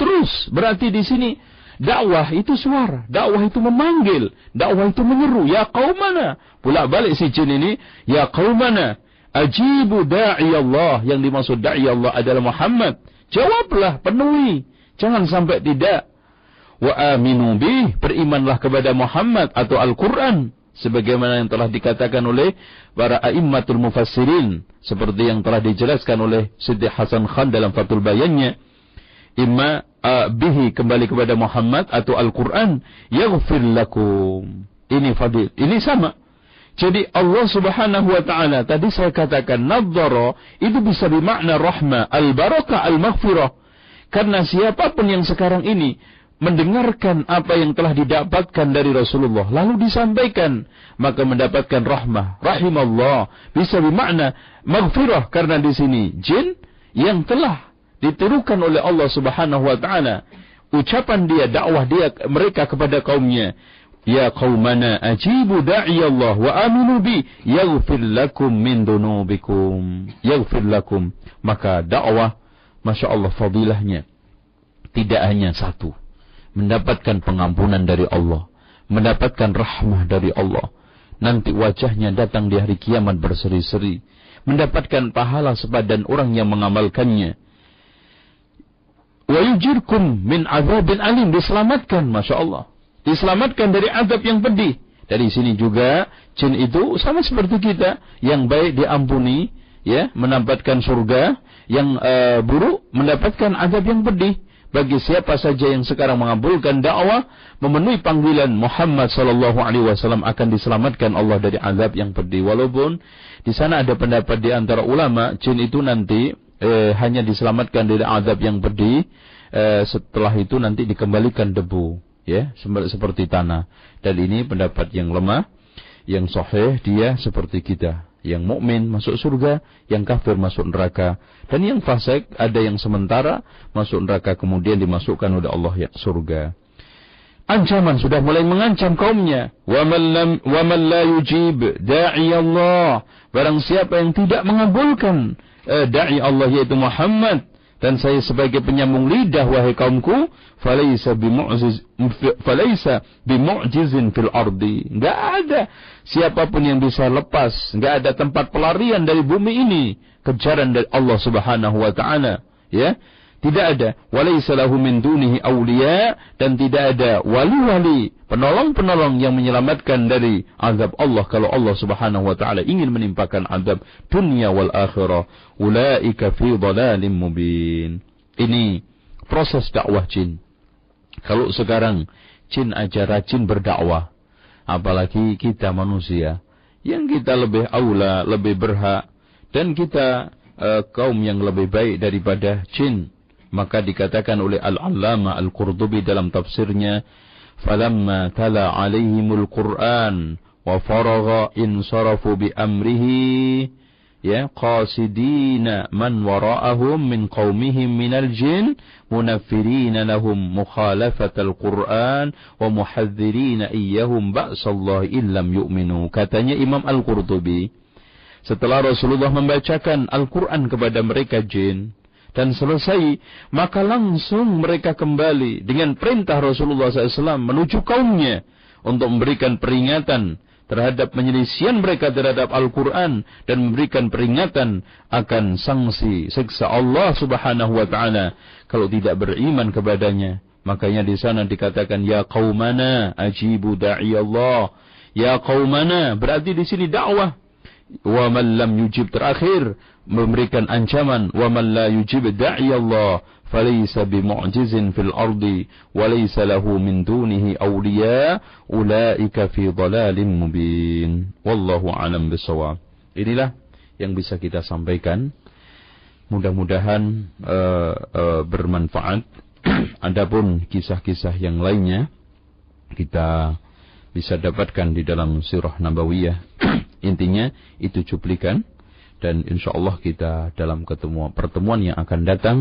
terus berarti di sini dakwah itu suara dakwah itu memanggil dakwah itu menyeru. Ya qaumana pula balik si jin ini ya qaumana ajibu da'i Allah. Yang dimaksud da'i Allah adalah Muhammad. Jawablah penuhi. Jangan sampai tidak wa aminu bih berimanlah kepada Muhammad atau Al-Qur'an sebagaimana yang telah dikatakan oleh para a'immatul mufassirin seperti yang telah dijelaskan oleh Siti Hasan Khan dalam Fathul Bayannya. Imma uh, bihi kembali kepada Muhammad atau Al-Qur'an yaghfir lakum. Ini fadil ini sama. Jadi Allah Subhanahu wa taala tadi saya katakan nadzara itu bisa bermakna rahmah al-barakah al-maghfirah. Karena siapa pun yang sekarang ini mendengarkan apa yang telah didapatkan dari Rasulullah lalu disampaikan maka mendapatkan rahmah. Rahimallah. Bisa bermakna maghfirah karena di sini jin yang telah ditirukan oleh Allah Subhanahu wa taala. Ucapan dia dakwah dia mereka kepada kaumnya Ya qaumana ajibu da'i Allah wa aminu bi yaghfir lakum min dunubikum. Yaghfir lakum. Maka dakwah Masya Allah fadilahnya tidak hanya satu mendapatkan pengampunan dari Allah mendapatkan rahmah dari Allah. Nanti wajahnya datang di hari kiamat berseri-seri mendapatkan pahala sepadan orang yang mengamalkannya. Wa yujirkum min azabin alim diselamatkan Masya Allah diselamatkan dari azab yang pedih. Dari sini juga jin itu sama seperti kita yang baik diampuni ya mendapatkan surga yang uh, buruk mendapatkan azab yang pedih bagi siapa saja yang sekarang mengabulkan dakwah memenuhi panggilan Muhammad sallallahu alaihi wasallam akan diselamatkan Allah dari azab yang pedih. Walaupun di sana ada pendapat di antara ulama jin itu nanti eh, hanya diselamatkan dari azab yang pedih eh, setelah itu nanti dikembalikan debu ya seperti tanah. Dan ini pendapat yang lemah yang sahih dia seperti kita yang mukmin masuk surga, yang kafir masuk neraka, dan yang fasik ada yang sementara masuk neraka kemudian dimasukkan oleh Allah ya surga. Ancaman sudah mulai mengancam kaumnya. Wa man la yujib da'i Allah. Barang siapa yang tidak mengabulkan eh, da'i Allah yaitu Muhammad dan saya sebagai penyambung lidah wahai kaumku falaisa bimu'jiz falaisa bimu'jizin fil ardi. Enggak ada siapa pun yang bisa lepas. Enggak ada tempat pelarian dari bumi ini. Kejaran dari Allah Subhanahu wa taala. Ya tidak ada. Walaisa lahu min dunihi awliya. Dan tidak ada wali-wali penolong-penolong yang menyelamatkan dari azab Allah kalau Allah Subhanahu wa taala ingin menimpakan azab dunia wal akhirah. Ulaika fi dhalalim mubin. Ini proses dakwah jin. Kalau sekarang jin aja rajin berdakwah apalagi kita manusia. Yang kita lebih aula lebih berhak dan kita uh, kaum yang lebih baik daripada jin maka dikatakan oleh Al-Allama Al-Qurtubi dalam tafsirnya falamma tala alaihimul Qur'an wa faragha insarafu bi amrihi ya qasidina man wara'ahum min qaumihim minal jin munaffirina lahum mukhalafatal Qur'an wa muhadzirina iyyahum ba'sallahi illam yu'minu. Katanya Imam Al-Qurtubi setelah Rasulullah membacakan Al-Quran kepada mereka jin dan selesai, maka langsung mereka kembali dengan perintah Rasulullah SAW menuju kaumnya untuk memberikan peringatan terhadap penyelisian mereka terhadap Al-Quran dan memberikan peringatan akan sanksi siksa Allah Subhanahu Wa Taala kalau tidak beriman kepadanya. Makanya di sana dikatakan ya qaumana ajibu da'i Allah. Ya qaumana berarti di sini dakwah. Wa man lam yujib terakhir memberikan ancaman wa man la yujib da'i Allah falaysa bimu'jizin fil ardi wa laysa lahu min dunihi awliya ulaika fi dhalalin mubin. Wallahu alam bisawab inilah yang bisa kita sampaikan. Mudah-mudahan uh, uh, bermanfaat. Adapun kisah-kisah yang lainnya kita bisa dapatkan di dalam sirah nabawiyah. Intinya itu cuplikan dan insya Allah kita dalam ketemu pertemuan yang akan datang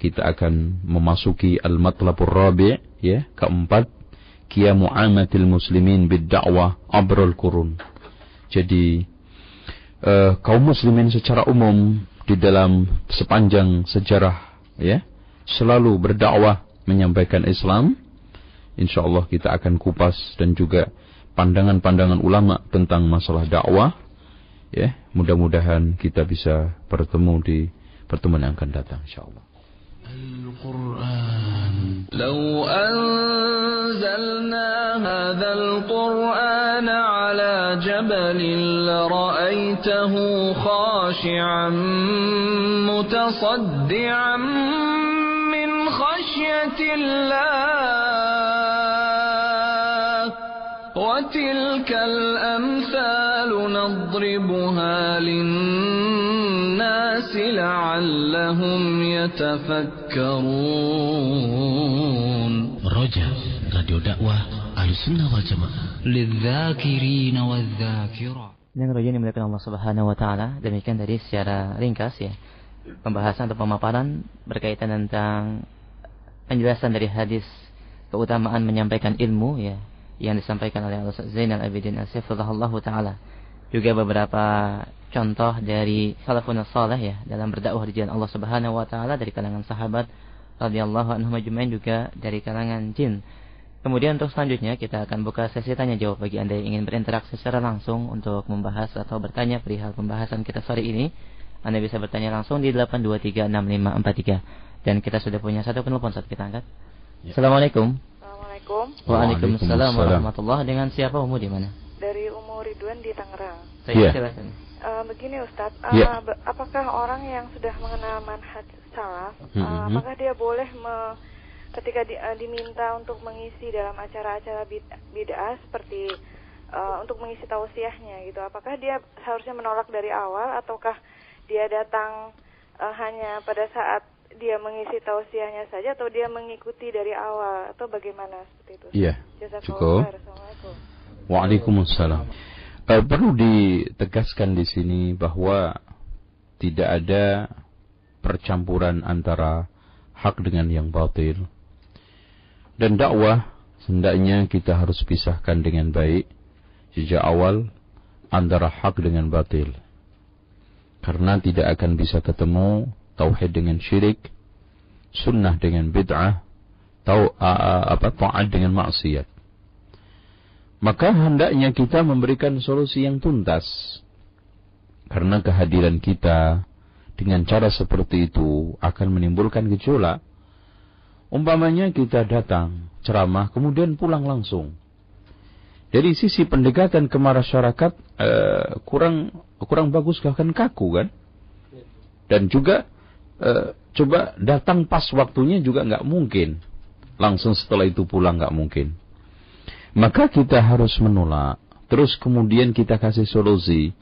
kita akan memasuki al-matlabur rabi' ya keempat qiyamu amatil muslimin bid dakwah abrul kurun jadi uh, kaum muslimin secara umum di dalam sepanjang sejarah ya selalu berdakwah menyampaikan Islam. Insya Allah kita akan kupas dan juga pandangan-pandangan ulama tentang masalah dakwah ya mudah-mudahan kita bisa bertemu di pertemuan yang akan datang insyaallah Al-Quran لو أنزلنا هذا القرآن على جبل لرأيته خاشعا متصدعا من خشية الله وتلك الأمثال نضربها للناس لعلهم يتفكرون رجع راديو دعوة على السنة والجماعة للذاكرين والذاكرة Yang roja dimuliakan Allah Subhanahu wa taala, demikian tadi secara ringkas ya pembahasan atau pemaparan berkaitan tentang penjelasan dari hadis keutamaan menyampaikan ilmu ya yang disampaikan oleh Al Zainal Abidin Asifullah taala. Juga beberapa contoh dari salafun salih ya dalam berdakwah di jalan Allah Subhanahu wa taala dari kalangan sahabat radhiyallahu anhum ajmain juga dari kalangan jin. Kemudian untuk selanjutnya kita akan buka sesi tanya jawab bagi Anda yang ingin berinteraksi secara langsung untuk membahas atau bertanya perihal pembahasan kita sore ini. Anda bisa bertanya langsung di 8236543 dan kita sudah punya satu penelpon saat kita angkat. Ya. Assalamualaikum. Assalamualaikum. Waalaikumsalam warahmatullahi Dengan siapa umur di mana? Dari umur Ridwan di Tangerang. Saya yeah. Uh, begini Ustadz, uh, yeah. apakah orang yang sudah mengenal manhaj salaf, mm -hmm. uh, apakah dia boleh me ketika di, uh, diminta untuk mengisi dalam acara-acara bid'ah seperti uh, untuk mengisi tausiahnya gitu apakah dia seharusnya menolak dari awal ataukah dia datang uh, hanya pada saat dia mengisi tausiahnya saja atau dia mengikuti dari awal atau bagaimana seperti itu? Iya cukup. Waalaikumsalam. Uh, perlu ditegaskan di sini bahwa tidak ada percampuran antara hak dengan yang batil. Dan dakwah hendaknya kita harus pisahkan dengan baik sejak awal antara hak dengan batil. Karena tidak akan bisa ketemu tauhid dengan syirik, sunnah dengan bid'ah, tau apa taat dengan maksiat. Maka hendaknya kita memberikan solusi yang tuntas. Karena kehadiran kita dengan cara seperti itu akan menimbulkan gejolak Umpamanya kita datang ceramah kemudian pulang langsung. Dari sisi pendekatan ke masyarakat uh, kurang kurang bagus bahkan kaku kan. Dan juga uh, coba datang pas waktunya juga nggak mungkin. Langsung setelah itu pulang nggak mungkin. Maka kita harus menolak. Terus kemudian kita kasih solusi.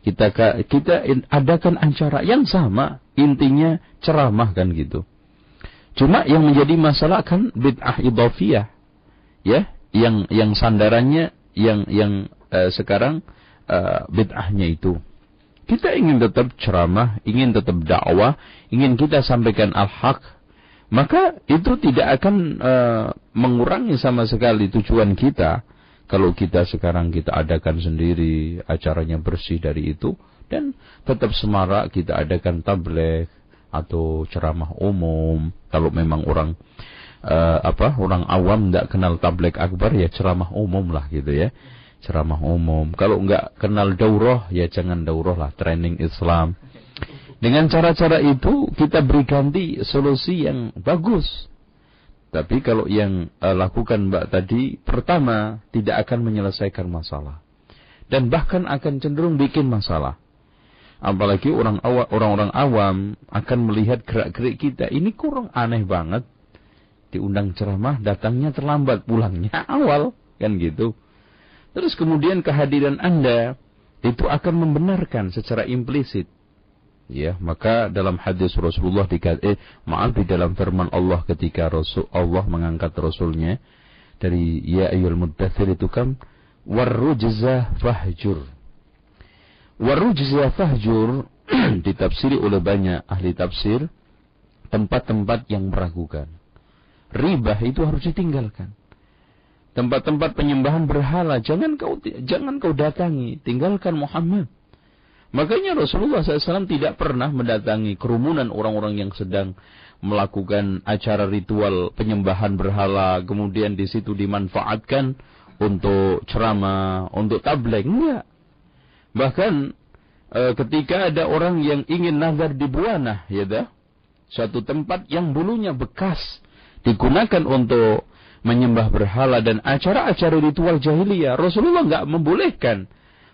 Kita kita adakan acara yang sama. Intinya ceramah kan gitu Cuma yang menjadi masalah kan bid'ah idhafiyah. Ya, yang yang sandarannya yang yang uh, sekarang uh, bid'ahnya itu. Kita ingin tetap ceramah, ingin tetap dakwah, ingin kita sampaikan al-haq, maka itu tidak akan uh, mengurangi sama sekali tujuan kita. Kalau kita sekarang kita adakan sendiri acaranya bersih dari itu dan tetap semarak kita adakan tabligh atau ceramah umum. Kalau memang orang uh, apa orang awam tidak kenal tablik akbar ya ceramah umum lah gitu ya ceramah umum kalau nggak kenal daurah ya jangan daurah lah training Islam dengan cara-cara itu kita beri ganti solusi yang bagus tapi kalau yang uh, lakukan mbak tadi pertama tidak akan menyelesaikan masalah dan bahkan akan cenderung bikin masalah Apalagi orang awam, orang-orang awam akan melihat gerak-gerik kita. Ini kurang aneh banget. Diundang ceramah, datangnya terlambat, pulangnya awal. Kan gitu. Terus kemudian kehadiran Anda itu akan membenarkan secara implisit. Ya, maka dalam hadis Rasulullah dikatakan, eh, maaf di dalam firman Allah ketika Rasul Allah mengangkat Rasulnya dari ya ayyul muddathir itu kan warrujza fahjur Warujza fahjur ditafsiri oleh banyak ahli tafsir tempat-tempat yang meragukan. Ribah itu harus ditinggalkan. Tempat-tempat penyembahan berhala jangan kau jangan kau datangi, tinggalkan Muhammad. Makanya Rasulullah SAW tidak pernah mendatangi kerumunan orang-orang yang sedang melakukan acara ritual penyembahan berhala, kemudian di situ dimanfaatkan untuk ceramah, untuk tabligh. Enggak. Bahkan e, ketika ada orang yang ingin nazar di Buana, ya dah, suatu tempat yang dulunya bekas digunakan untuk menyembah berhala dan acara-acara ritual jahiliyah, Rasulullah nggak membolehkan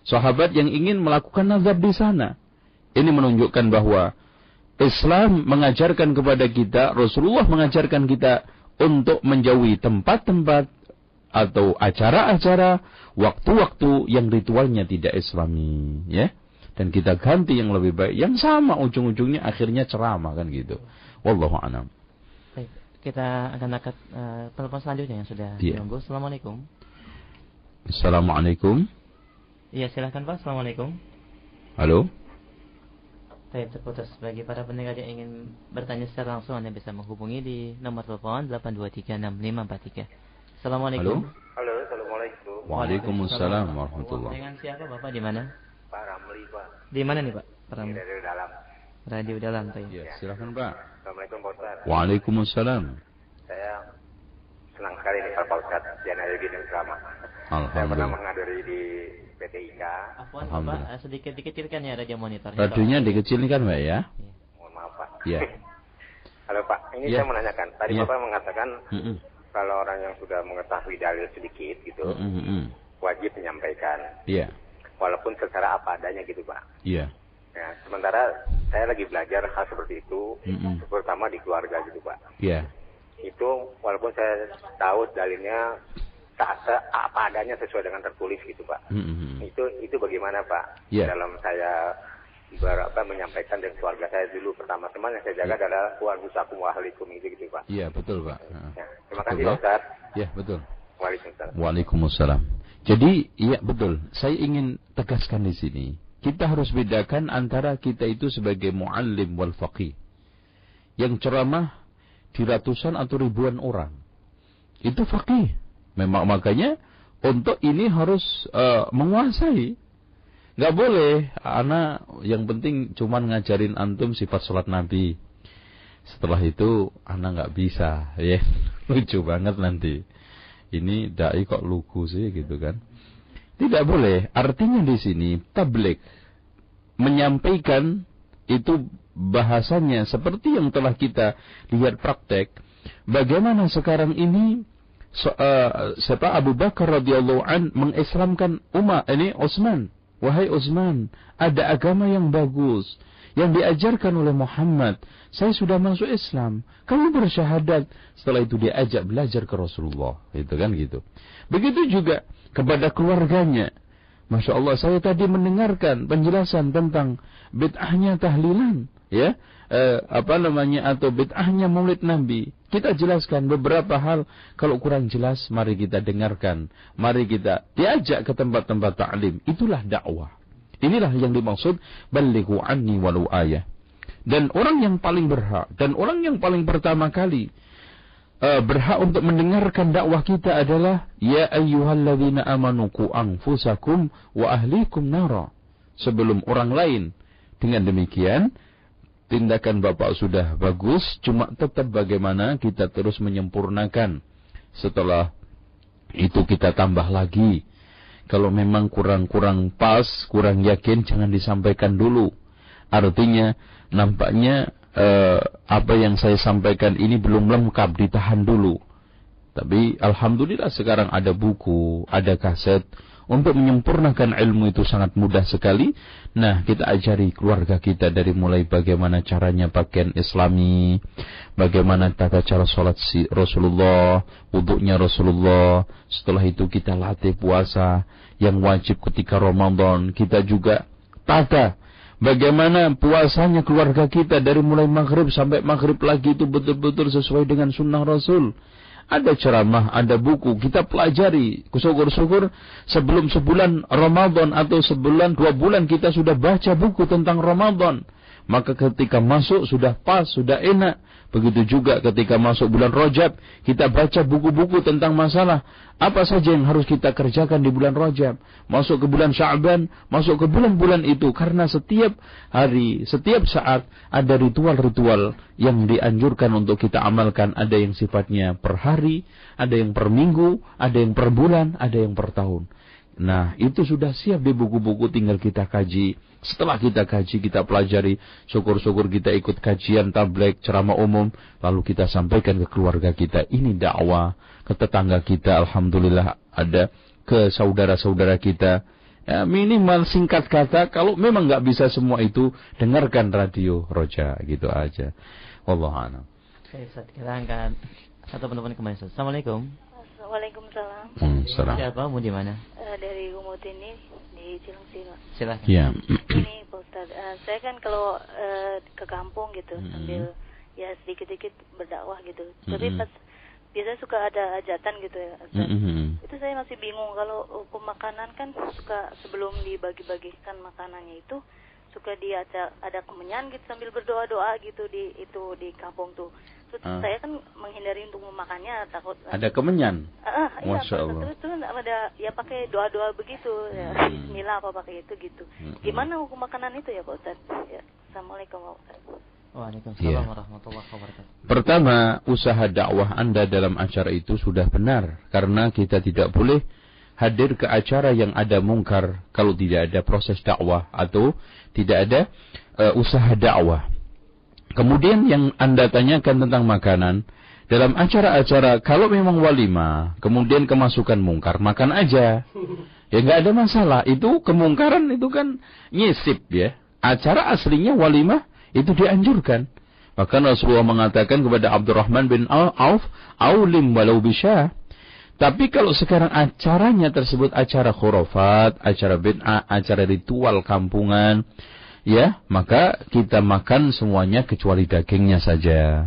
sahabat yang ingin melakukan nazar di sana. Ini menunjukkan bahwa Islam mengajarkan kepada kita, Rasulullah mengajarkan kita untuk menjauhi tempat-tempat atau acara-acara waktu-waktu yang ritualnya tidak islami ya. Dan kita ganti yang lebih baik. Yang sama ujung-ujungnya akhirnya ceramah kan gitu. Wallahu a'lam kita akan angkat uh, telepon selanjutnya yang sudah yeah. menunggu assalamualaikum assalamualaikum iya silahkan pak assalamualaikum halo Baik, terputus. Bagi para pendengar yang ingin bertanya secara langsung, Anda bisa menghubungi di nomor telepon 8236543. Assalamualaikum. Halo, assalamualaikum. Waalaikumsalam warahmatullahi Dengan siapa Bapak di mana? Pak Ramli, Pak. Di mana nih Pak? Peram Dari dalam. Radio dalam tuh. Ya, silakan Pak. Assalamualaikum Pak Ustaz. Waalaikumsalam. Saya senang sekali nih Pak Ustaz. Jangan ada gini selama. Saya pernah Alhamdulillah. menghadiri di PT IKA. Afwan Alhamdulillah. eh, sedikit dikecilkan ya radio monitor. Radionya dikecilkan Pak ya? Mohon maaf Pak. Ya. Halo Pak, ini Ya. saya menanyakan. Tadi Ya. Bapak mengatakan Mm-mm. kalau orang yang sudah mengetahui dalil sedikit gitu, Mm-mm, mm-mm. wajib menyampaikan. Iya. Walaupun secara apa adanya gitu Pak. Iya. Ya, sementara saya lagi belajar hal seperti itu, Mm-mm. terutama di keluarga gitu Pak. Iya. itu walaupun saya tahu dalilnya tak apa adanya sesuai dengan tertulis gitu pak Mm-mm. itu itu bagaimana pak Iya. dalam saya berapa menyampaikan dengan keluarga saya dulu pertama teman yang saya jaga Iya. adalah keluarga wa ahlikum itu gitu pak Iya, betul Pak. ya, terima Betul, kasih Pak. Ustaz Ya, betul. Waalaikumsalam Waalaikumsalam. Jadi, iya betul. Saya ingin tegaskan di sini. Kita harus bedakan antara kita itu sebagai muallim wal faqih. Yang ceramah di ratusan atau ribuan orang. Itu faqih. Memang makanya untuk ini harus eh, menguasai. Nggak boleh, anak yang penting cuman ngajarin antum sifat sholat Nabi. Setelah itu anak nggak bisa, ya lucu banget nanti. Ini dai kok lugu sih gitu kan? Tidak boleh. Artinya di sini tablik menyampaikan itu bahasanya seperti yang telah kita lihat praktek. Bagaimana sekarang ini so, eh, siapa Abu Bakar radhiyallahu an mengislamkan Umar ini Utsman. Wahai Utsman, ada agama yang bagus yang diajarkan oleh Muhammad. Saya sudah masuk Islam. Kamu bersyahadat. Setelah itu diajak belajar ke Rasulullah. Itu kan gitu. Begitu juga kepada keluarganya. Masya Allah, saya tadi mendengarkan penjelasan tentang bid'ahnya tahlilan, ya, eh, apa namanya atau bid'ahnya Maulid Nabi. Kita jelaskan beberapa hal. Kalau kurang jelas, mari kita dengarkan. Mari kita diajak ke tempat-tempat ta'lim. Itulah dakwah. Inilah yang dimaksud balighu anni ayah. Dan orang yang paling berhak dan orang yang paling pertama kali uh, berhak untuk mendengarkan dakwah kita adalah ya ayyuhalladzina amanu qu anfusakum wa ahlikum nara sebelum orang lain. Dengan demikian tindakan Bapak sudah bagus, cuma tetap bagaimana kita terus menyempurnakan. Setelah itu kita tambah lagi. Kalau memang kurang-kurang pas, kurang yakin, jangan disampaikan dulu. Artinya, nampaknya eh, apa yang saya sampaikan ini belum lengkap, ditahan dulu. Tapi Alhamdulillah sekarang ada buku, ada kaset. Untuk menyempurnakan ilmu itu sangat mudah sekali. Nah, kita ajari keluarga kita dari mulai bagaimana caranya pakaian islami, bagaimana tata cara sholat si Rasulullah, wuduknya Rasulullah. Setelah itu kita latih puasa yang wajib ketika Ramadan. Kita juga tata bagaimana puasanya keluarga kita dari mulai maghrib sampai maghrib lagi itu betul-betul sesuai dengan sunnah Rasul. Ada ceramah, ada buku, kita pelajari. Syukur-syukur sebelum sebulan Ramadan atau sebulan dua bulan kita sudah baca buku tentang Ramadan. Maka ketika masuk sudah pas, sudah enak. Begitu juga ketika masuk bulan Rajab, kita baca buku-buku tentang masalah apa saja yang harus kita kerjakan di bulan Rajab. Masuk ke bulan Sya'ban, masuk ke bulan-bulan itu. Karena setiap hari, setiap saat ada ritual-ritual yang dianjurkan untuk kita amalkan. Ada yang sifatnya per hari, ada yang per minggu, ada yang per bulan, ada yang per tahun. Nah, itu sudah siap di buku-buku tinggal kita kaji. Setelah kita kaji, kita pelajari, syukur-syukur kita ikut kajian tablik, ceramah umum, lalu kita sampaikan ke keluarga kita. Ini dakwah ke tetangga kita, alhamdulillah ada ke saudara-saudara kita. Ya, minimal singkat kata, kalau memang nggak bisa semua itu, dengarkan radio Roja, gitu aja. Allah a'lam. Oke, Ustaz, kita angkat satu penelpon kembali. Assalamualaikum. Waalaikumsalam. Hmm, salam. Siapa? Mau di mana? Eh, dari Umut ini di Cilengsi, Pak. Silakan. Ya. Ini Pak Ustaz, eh, saya kan kalau eh, ke kampung gitu Mm-mm. sambil ya sedikit-sedikit berdakwah gitu. Tapi Mm-mm. pas biasanya suka ada hajatan gitu ya. Ustaz. Mm-mm. Itu saya masih bingung kalau hukum makanan kan suka sebelum dibagi-bagikan makanannya itu suka dia ada, ada kemenyan gitu sambil berdoa-doa gitu di itu di kampung tuh. Terus Ah. saya kan menghindari untuk memakannya takut Ada kemenyan. Iya, Masya Allah. terus terus ada ya pakai doa-doa begitu ya Hmm. Bismillah apa pakai itu gitu. Hmm. Gimana hukum makanan itu ya Pak Ustaz? Ya. Assalamualaikum Pak Ustaz. Waalaikumsalam Iya. warahmatullahi wabarakatuh. Pertama, usaha dakwah Anda dalam acara itu sudah benar. Karena kita tidak boleh hadir ke acara yang ada mungkar kalau tidak ada proses dakwah atau tidak ada eh, usaha dakwah. Kemudian yang Anda tanyakan tentang makanan, dalam acara-acara kalau memang walimah, kemudian kemasukan mungkar, makan aja. Ya nggak ada masalah. Itu kemungkaran itu kan nyisip ya. Acara aslinya walimah itu dianjurkan. Bahkan Rasulullah mengatakan kepada Abdurrahman bin Au- Auf, "Aulim walau bisyah." Tapi kalau sekarang acaranya tersebut acara khurafat, acara bid'ah, acara ritual kampungan, ya, maka kita makan semuanya kecuali dagingnya saja.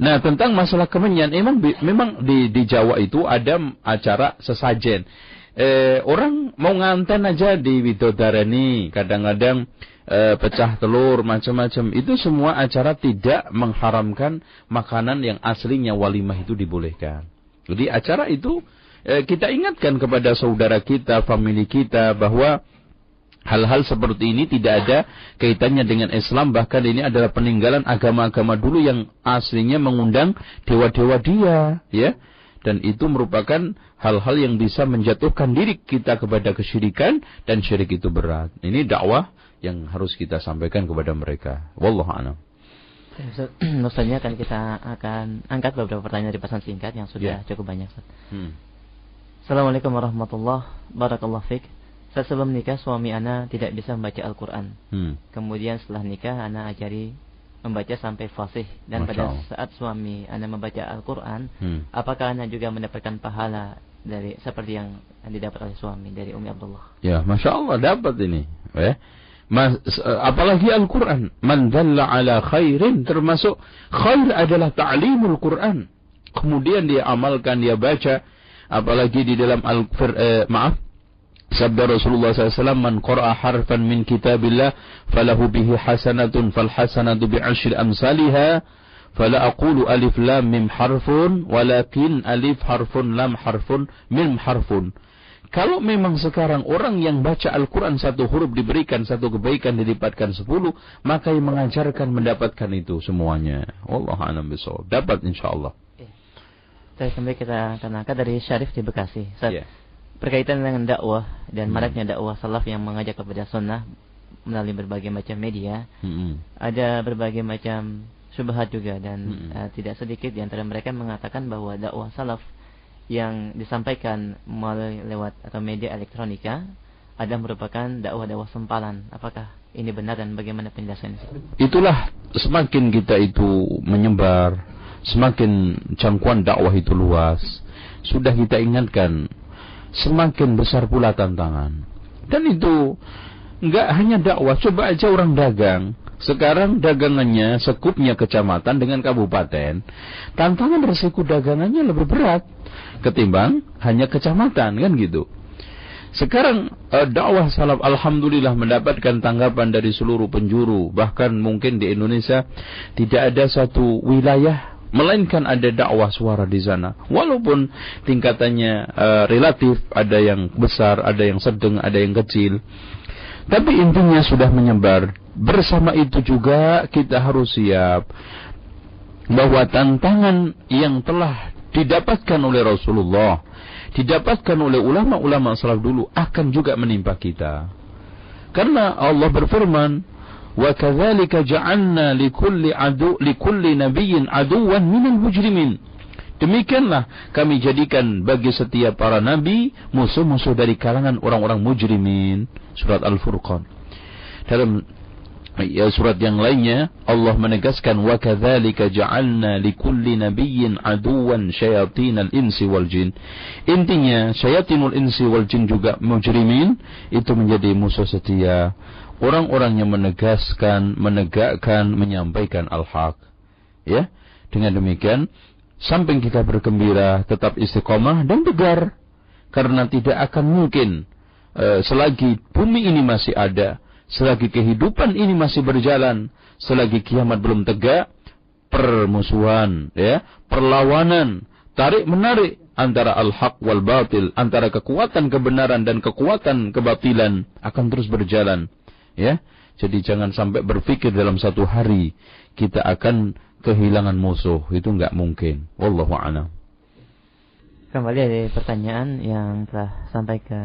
Nah, tentang masalah kemenyan, memang memang di di Jawa itu ada acara sesajen. Eh, orang mau nganten aja di Widodareni, kadang-kadang eh, pecah telur, macam-macam. Itu semua acara tidak mengharamkan makanan yang aslinya walimah itu dibolehkan. Jadi acara itu eh, kita ingatkan kepada saudara kita, famili kita bahwa hal-hal seperti ini tidak ada kaitannya dengan Islam bahkan ini adalah peninggalan agama-agama dulu yang aslinya mengundang dewa-dewa dia ya dan itu merupakan hal-hal yang bisa menjatuhkan diri kita kepada kesyirikan dan syirik itu berat ini dakwah yang harus kita sampaikan kepada mereka wallahu a'lam Ustaz, Ustaznya akan kita akan angkat beberapa pertanyaan dari pesan singkat yang sudah Ya. cukup banyak. Hmm. Assalamualaikum warahmatullahi wabarakatuh. Saat sebelum nikah suami ana tidak bisa membaca Al-Quran. Hmm. Kemudian setelah nikah ana ajari membaca sampai fasih dan Masya pada saat suami ana membaca Al-Quran, Hmm. apakah ana juga mendapatkan pahala dari seperti yang didapat oleh suami dari Umi Abdullah? Ya, masya Allah dapat ini. Ya. Mas, eh, apalagi Al-Quran. Man dalla ala khairin. Termasuk khair adalah ta'limul Quran. Kemudian dia amalkan, dia baca. Apalagi di dalam al eh, maaf. Sabda Rasulullah SAW, Man qara'a harfan min kitabillah, falahu bihi hasanatun, fal hasanatu bi'ashri amsaliha, fala aqulu alif lam mim harfun, walakin alif harfun lam harfun mim harfun. Kalau memang sekarang orang yang baca Al-Quran satu huruf diberikan satu kebaikan dilipatkan sepuluh, maka yang mengajarkan mendapatkan itu semuanya. Allah a'lam bishawab. Dapat insyaallah. Saya kembali kita akan angkat dari Syarif di Bekasi. Ustaz, Ya. Berkaitan dengan dakwah dan Hmm. maraknya dakwah salaf yang mengajak kepada sunnah melalui berbagai macam media, Hmm. ada berbagai macam syubhat juga dan Hmm. eh, tidak sedikit di antara mereka mengatakan bahwa dakwah salaf yang disampaikan melalui lewat atau media elektronika ada merupakan dakwah-dakwah sempalan. Apakah ini benar dan bagaimana penjelasannya? Itulah semakin kita itu menyebar, semakin jangkauan dakwah itu luas. Sudah kita ingatkan, semakin besar pula tantangan. Dan itu nggak hanya dakwah, coba aja orang dagang. Sekarang dagangannya sekupnya kecamatan dengan kabupaten. Tantangan resiko dagangannya lebih berat ketimbang hanya kecamatan kan gitu. Sekarang eh, dakwah salaf alhamdulillah mendapatkan tanggapan dari seluruh penjuru, bahkan mungkin di Indonesia tidak ada satu wilayah melainkan ada dakwah suara di sana. Walaupun tingkatannya eh, relatif, ada yang besar, ada yang sedang, ada yang kecil. Tapi intinya sudah menyebar. Bersama itu juga kita harus siap bahwa tantangan yang telah didapatkan oleh Rasulullah, didapatkan oleh ulama-ulama salaf dulu akan juga menimpa kita. Karena Allah berfirman, "Wa kadzalika ja'alna likulli adu likulli nabiyyin aduwan minal mujrimin." Demikianlah kami jadikan bagi setiap para nabi musuh-musuh dari kalangan orang-orang mujrimin. Surat Al-Furqan. Dalam ya, surat yang lainnya Allah menegaskan wa kadzalika ja'alna likulli nabiyyin aduwan syayatinal insi wal jin. Intinya syayatinul insi wal jin juga mujrimin itu menjadi musuh setia orang-orang yang menegaskan, menegakkan, menyampaikan al-haq. Ya. Dengan demikian samping kita bergembira, tetap istiqomah dan tegar karena tidak akan mungkin eh, selagi bumi ini masih ada selagi kehidupan ini masih berjalan, selagi kiamat belum tegak, permusuhan, ya, perlawanan, tarik menarik antara al-haq wal batil, antara kekuatan kebenaran dan kekuatan kebatilan akan terus berjalan, ya. Jadi jangan sampai berpikir dalam satu hari kita akan kehilangan musuh, itu nggak mungkin. Wallahu a'lam. Kembali ada pertanyaan yang telah sampai ke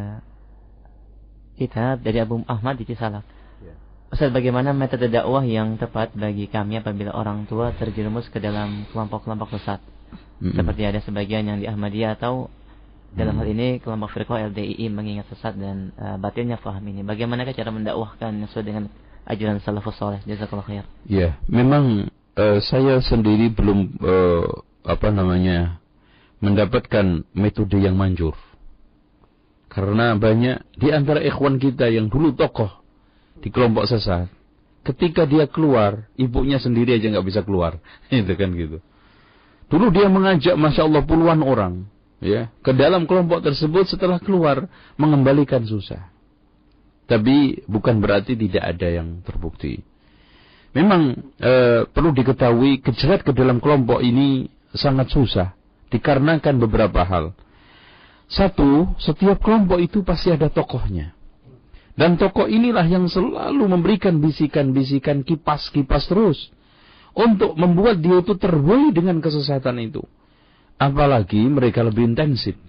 kita dari Abu Ahmad di Cisalak. Ya. Ustaz, bagaimana metode dakwah yang tepat bagi kami apabila orang tua terjerumus ke dalam kelompok-kelompok sesat? Mm-mm. Seperti ada sebagian yang di Ahmadiyah atau dalam hal ini kelompok firqah LDII mengingat sesat dan uh, batinnya faham ini. Bagaimana cara mendakwahkan sesuai dengan ajaran salafus saleh? Jazakallahu khair. Ya, memang eh, saya sendiri belum eh, apa namanya mendapatkan metode yang manjur. Karena banyak di antara ikhwan kita yang dulu tokoh di kelompok sesat, ketika dia keluar, ibunya sendiri aja nggak bisa keluar, itu kan gitu. Dulu dia mengajak, masya Allah puluhan orang, ya, ke dalam kelompok tersebut setelah keluar mengembalikan susah. Tapi bukan berarti tidak ada yang terbukti. Memang e, perlu diketahui kejeret ke dalam kelompok ini sangat susah dikarenakan beberapa hal. Satu, setiap kelompok itu pasti ada tokohnya. Dan tokoh inilah yang selalu memberikan bisikan-bisikan kipas-kipas terus untuk membuat dia itu terbuai dengan kesesatan itu. Apalagi mereka lebih intensif.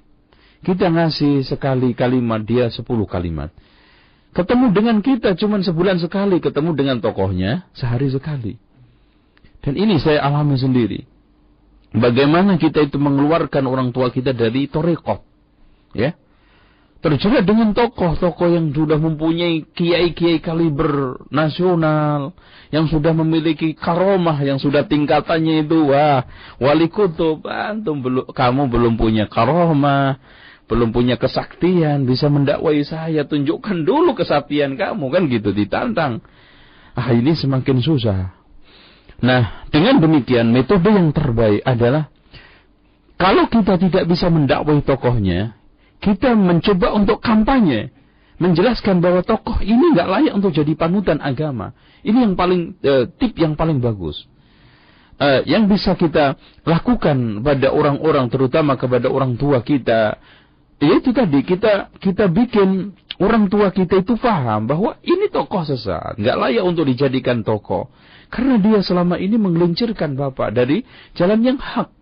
Kita ngasih sekali kalimat, dia sepuluh kalimat. Ketemu dengan kita cuma sebulan sekali, ketemu dengan tokohnya sehari sekali. Dan ini saya alami sendiri. Bagaimana kita itu mengeluarkan orang tua kita dari torekot. Ya. Terjerat dengan tokoh-tokoh yang sudah mempunyai kiai-kiai kaliber nasional, yang sudah memiliki karomah, yang sudah tingkatannya itu, wah, wali kutub, antum belum, kamu belum punya karomah, belum punya kesaktian, bisa mendakwai saya, tunjukkan dulu kesaktian kamu, kan gitu, ditantang. Ah, ini semakin susah. Nah, dengan demikian, metode yang terbaik adalah, kalau kita tidak bisa mendakwai tokohnya, kita mencoba untuk kampanye, menjelaskan bahwa tokoh ini nggak layak untuk jadi panutan agama. Ini yang paling eh, tip yang paling bagus. Eh, yang bisa kita lakukan pada orang-orang, terutama kepada orang tua kita, yaitu tadi kita kita bikin orang tua kita itu paham bahwa ini tokoh sesat, nggak layak untuk dijadikan tokoh, karena dia selama ini menggelincirkan bapak dari jalan yang hak.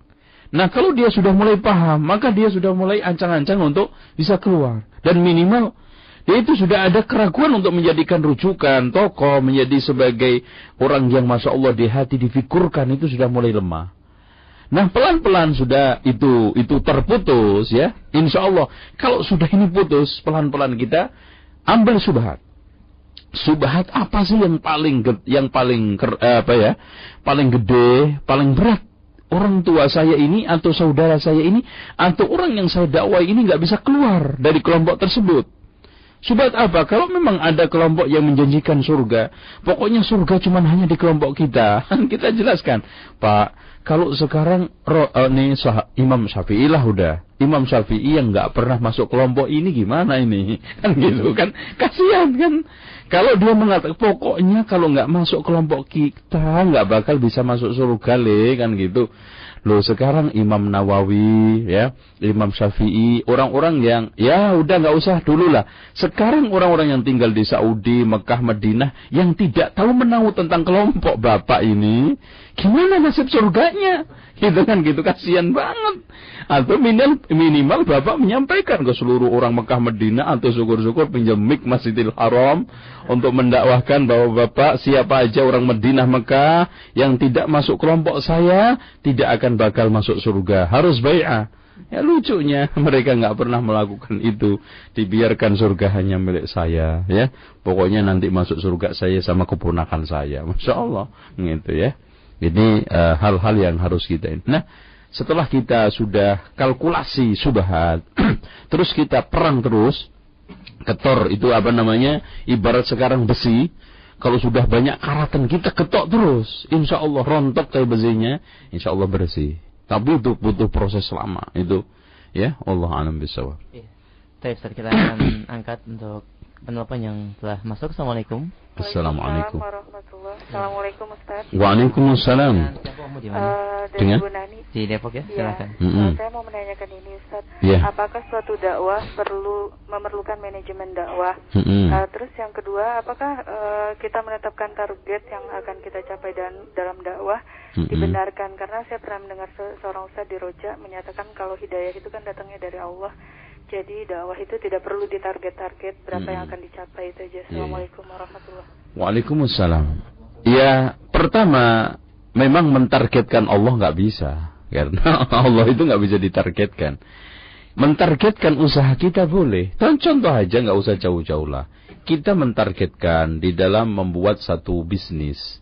Nah kalau dia sudah mulai paham, maka dia sudah mulai ancang-ancang untuk bisa keluar. Dan minimal, dia itu sudah ada keraguan untuk menjadikan rujukan, tokoh, menjadi sebagai orang yang Masya Allah di hati difikurkan, itu sudah mulai lemah. Nah pelan-pelan sudah itu itu terputus ya. Insya Allah kalau sudah ini putus pelan-pelan kita ambil subhat. Subhat apa sih yang paling yang paling apa ya paling gede paling berat orang tua saya ini atau saudara saya ini atau orang yang saya dakwai ini nggak bisa keluar dari kelompok tersebut. Subhat apa? Kalau memang ada kelompok yang menjanjikan surga, pokoknya surga cuma hanya di kelompok kita. kita jelaskan, Pak, kalau sekarang uh, nih sah, Imam Syafi'i lah udah. Imam Syafi'i yang nggak pernah masuk kelompok ini gimana ini? Kan gitu kan? Kasihan kan? Kalau dia mengatakan pokoknya kalau nggak masuk kelompok kita nggak bakal bisa masuk surga le kan gitu. Loh sekarang Imam Nawawi ya, Imam Syafi'i, orang-orang yang ya udah nggak usah dulu lah. Sekarang orang-orang yang tinggal di Saudi, Mekah, Madinah yang tidak tahu menahu tentang kelompok bapak ini, gimana nasib surganya? Gitu kan gitu kasihan banget. Atau minimal, minimal bapak menyampaikan ke seluruh orang Mekah, Madinah atau syukur-syukur pinjam mik Masjidil Haram untuk mendakwahkan bahwa bapak siapa aja orang Madinah Mekah yang tidak masuk kelompok saya tidak akan bakal masuk surga. Harus bayar. Ya lucunya mereka nggak pernah melakukan itu. Dibiarkan surga hanya milik saya, ya. Pokoknya nanti masuk surga saya sama keponakan saya. Masya Allah, gitu ya. Ini hal-hal uh, yang harus kita. Nah, setelah kita sudah kalkulasi subhat, terus kita perang terus, ketor itu apa namanya? Ibarat sekarang besi. Kalau sudah banyak karatan kita ketok terus, insya Allah rontok kayak besinya, insya Allah bersih. Tapi itu butuh proses lama itu, ya Allah alam bisawab. Iya. Baik, kita akan angkat untuk penelpon yang telah masuk. Assalamualaikum. Assalamualaikum. warahmatullahi Assalamualaikum Ustaz. Waalaikumsalam. Mana? Eh, dari Dengan? Bu Nani. Di Depok ya? Silakan. Mm-mm. Eh, saya mau menanyakan ini Ustaz. Iya. Apakah suatu dakwah perlu memerlukan manajemen dakwah? Mm-mm. Eh, terus yang kedua, apakah eh, kita menetapkan target yang akan kita capai dan dalam dakwah Mm-mm. dibenarkan? Karena saya pernah mendengar se- seorang ustaz di Roja menyatakan kalau hidayah itu kan datangnya dari Allah. Jadi dakwah itu tidak perlu ditarget-target berapa yang Mm-mm. akan dicapai itu aja. Iya. Assalamualaikum warahmatullahi Waalaikumsalam. Ya, pertama memang mentargetkan Allah nggak bisa, karena Allah itu nggak bisa ditargetkan. Mentargetkan usaha kita boleh. Dan contoh aja nggak usah jauh-jauh lah. Kita mentargetkan di dalam membuat satu bisnis.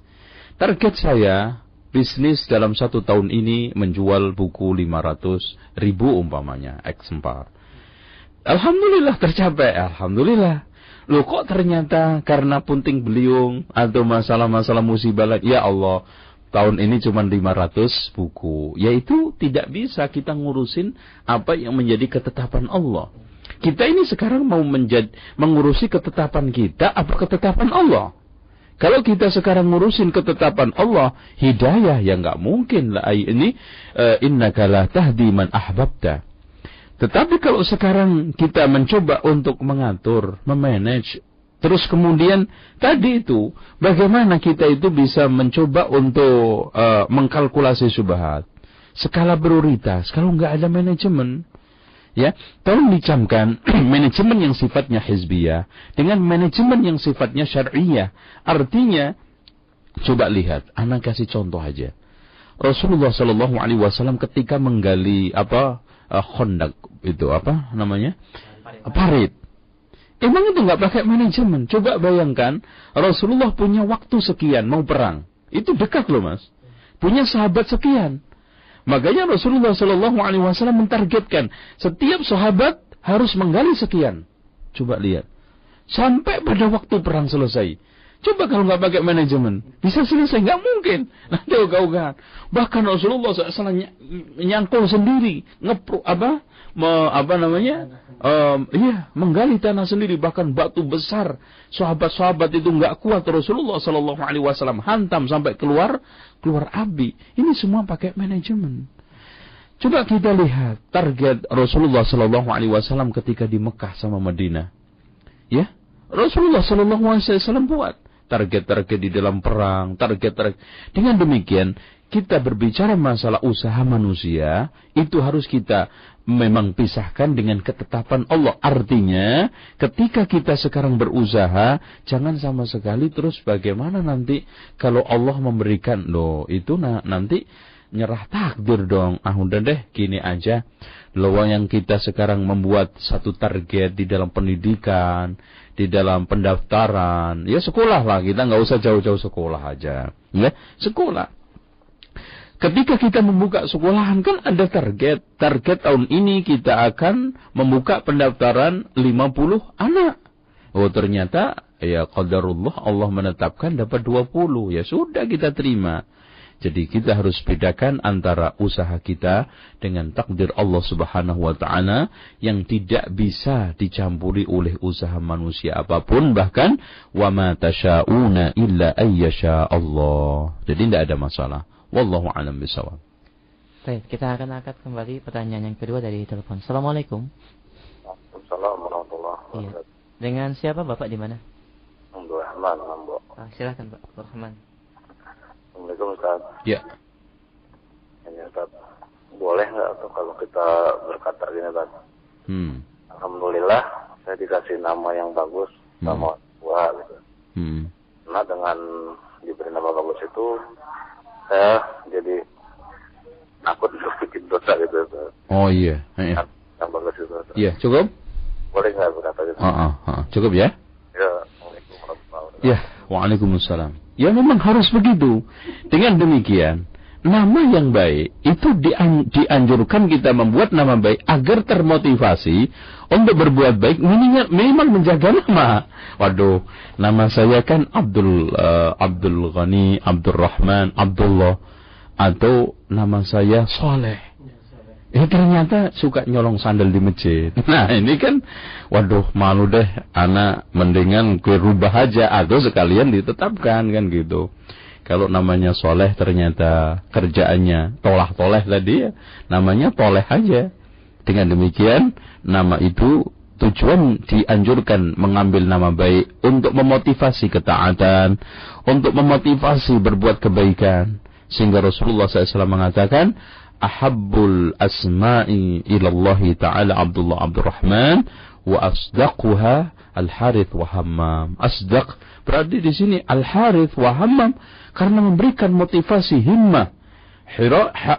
Target saya bisnis dalam satu tahun ini menjual buku 500 ribu umpamanya eksemplar. Alhamdulillah tercapai, Alhamdulillah. Loh kok ternyata karena punting beliung atau masalah-masalah musibah lain, ya Allah, tahun ini cuma 500 buku. Yaitu tidak bisa kita ngurusin apa yang menjadi ketetapan Allah. Kita ini sekarang mau menjadi mengurusi ketetapan kita apa ketetapan Allah? Kalau kita sekarang ngurusin ketetapan Allah, hidayah ya nggak mungkin lah ini uh, innaka la ahbabta. Tetapi kalau sekarang kita mencoba untuk mengatur, memanage, terus kemudian tadi itu bagaimana kita itu bisa mencoba untuk uh, mengkalkulasi subhat, skala prioritas. Kalau nggak ada manajemen, ya tolong dicamkan manajemen yang sifatnya hizbiyah dengan manajemen yang sifatnya syariah. Artinya, coba lihat, anak kasih contoh aja. Rasulullah Shallallahu Alaihi Wasallam ketika menggali apa uh, khondak itu apa namanya parit. Emang itu nggak pakai manajemen. Coba bayangkan Rasulullah punya waktu sekian mau perang. Itu dekat loh mas. Punya sahabat sekian. Makanya Rasulullah Shallallahu Alaihi Wasallam mentargetkan setiap sahabat harus menggali sekian. Coba lihat. Sampai pada waktu perang selesai. Coba kalau nggak pakai manajemen, bisa selesai nggak mungkin. Nanti ogah-ogahan. Bahkan Rasulullah SAW ny- nyangkul sendiri, ngepro apa, me, apa namanya, um, iya menggali tanah sendiri, bahkan batu besar. Sahabat-sahabat itu nggak kuat. Rasulullah Wasallam hantam sampai keluar keluar api. Ini semua pakai manajemen. Coba kita lihat target Rasulullah Wasallam ketika di Mekah sama Madinah. Ya, Rasulullah Wasallam buat target-target di dalam perang, target-target. Dengan demikian, kita berbicara masalah usaha manusia, itu harus kita memang pisahkan dengan ketetapan Allah. Artinya, ketika kita sekarang berusaha, jangan sama sekali terus bagaimana nanti kalau Allah memberikan, loh itu na nanti nyerah takdir dong. Ah udah deh, gini aja. Loh yang kita sekarang membuat satu target di dalam pendidikan, di dalam pendaftaran, ya sekolah lah kita nggak usah jauh-jauh sekolah aja, ya sekolah. Ketika kita membuka sekolahan kan ada target. Target tahun ini kita akan membuka pendaftaran 50 anak. Oh ternyata ya qadarullah Allah menetapkan dapat 20. Ya sudah kita terima. Jadi kita harus bedakan antara usaha kita dengan takdir Allah Subhanahu wa taala yang tidak bisa dicampuri oleh usaha manusia apa pun bahkan wa ma tasyauna illa ayyasha Allah. Jadi tidak ada masalah. Wallahu a'lam bishawab. Baik, kita akan angkat kembali pertanyaan yang kedua dari telepon. Assalamualaikum. Assalamualaikum warahmatullahi Iya. wabarakatuh. Dengan siapa Bapak di mana? Abdurrahman, Ambo. Ah, silakan Pak Rahman. Assalamualaikum Ustaz. Ya. Ini Ustaz, boleh nggak tuh kalau kita berkata gini Ustaz? Hmm. Alhamdulillah saya dikasih nama yang bagus Hmm. sama tua gitu. Hmm. Nah dengan diberi nama bagus itu saya jadi takut untuk bikin dosa gitu Ustaz. Oh iya. Iya. Yang bagus itu Ustaz. Iya, cukup? Boleh nggak berkata gitu? Ah, ah, ah. Cukup ya? Ya. Ya, Waalaikumsalam. Ya memang harus begitu. Dengan demikian, nama yang baik itu dian- dianjurkan kita membuat nama baik agar termotivasi untuk berbuat baik minimal, minimal menjaga nama. Waduh, nama saya kan Abdul eh, Abdul Ghani, Abdul Rahman, Abdullah atau nama saya Soleh. Eh ternyata suka nyolong sandal di masjid. Nah ini kan, waduh malu deh, anak mendingan gue rubah aja atau sekalian ditetapkan kan gitu. Kalau namanya soleh ternyata kerjaannya tolah-toleh tadi ya, namanya toleh aja. Dengan demikian, nama itu tujuan dianjurkan mengambil nama baik untuk memotivasi ketaatan, untuk memotivasi berbuat kebaikan. Sehingga Rasulullah SAW mengatakan, ahabbul asma'i ilallahi ta'ala Abdullah Abdurrahman wa asdaquha al-harith wa hammam. Asdaq berarti di sini al-harith wa hammam karena memberikan motivasi himmah.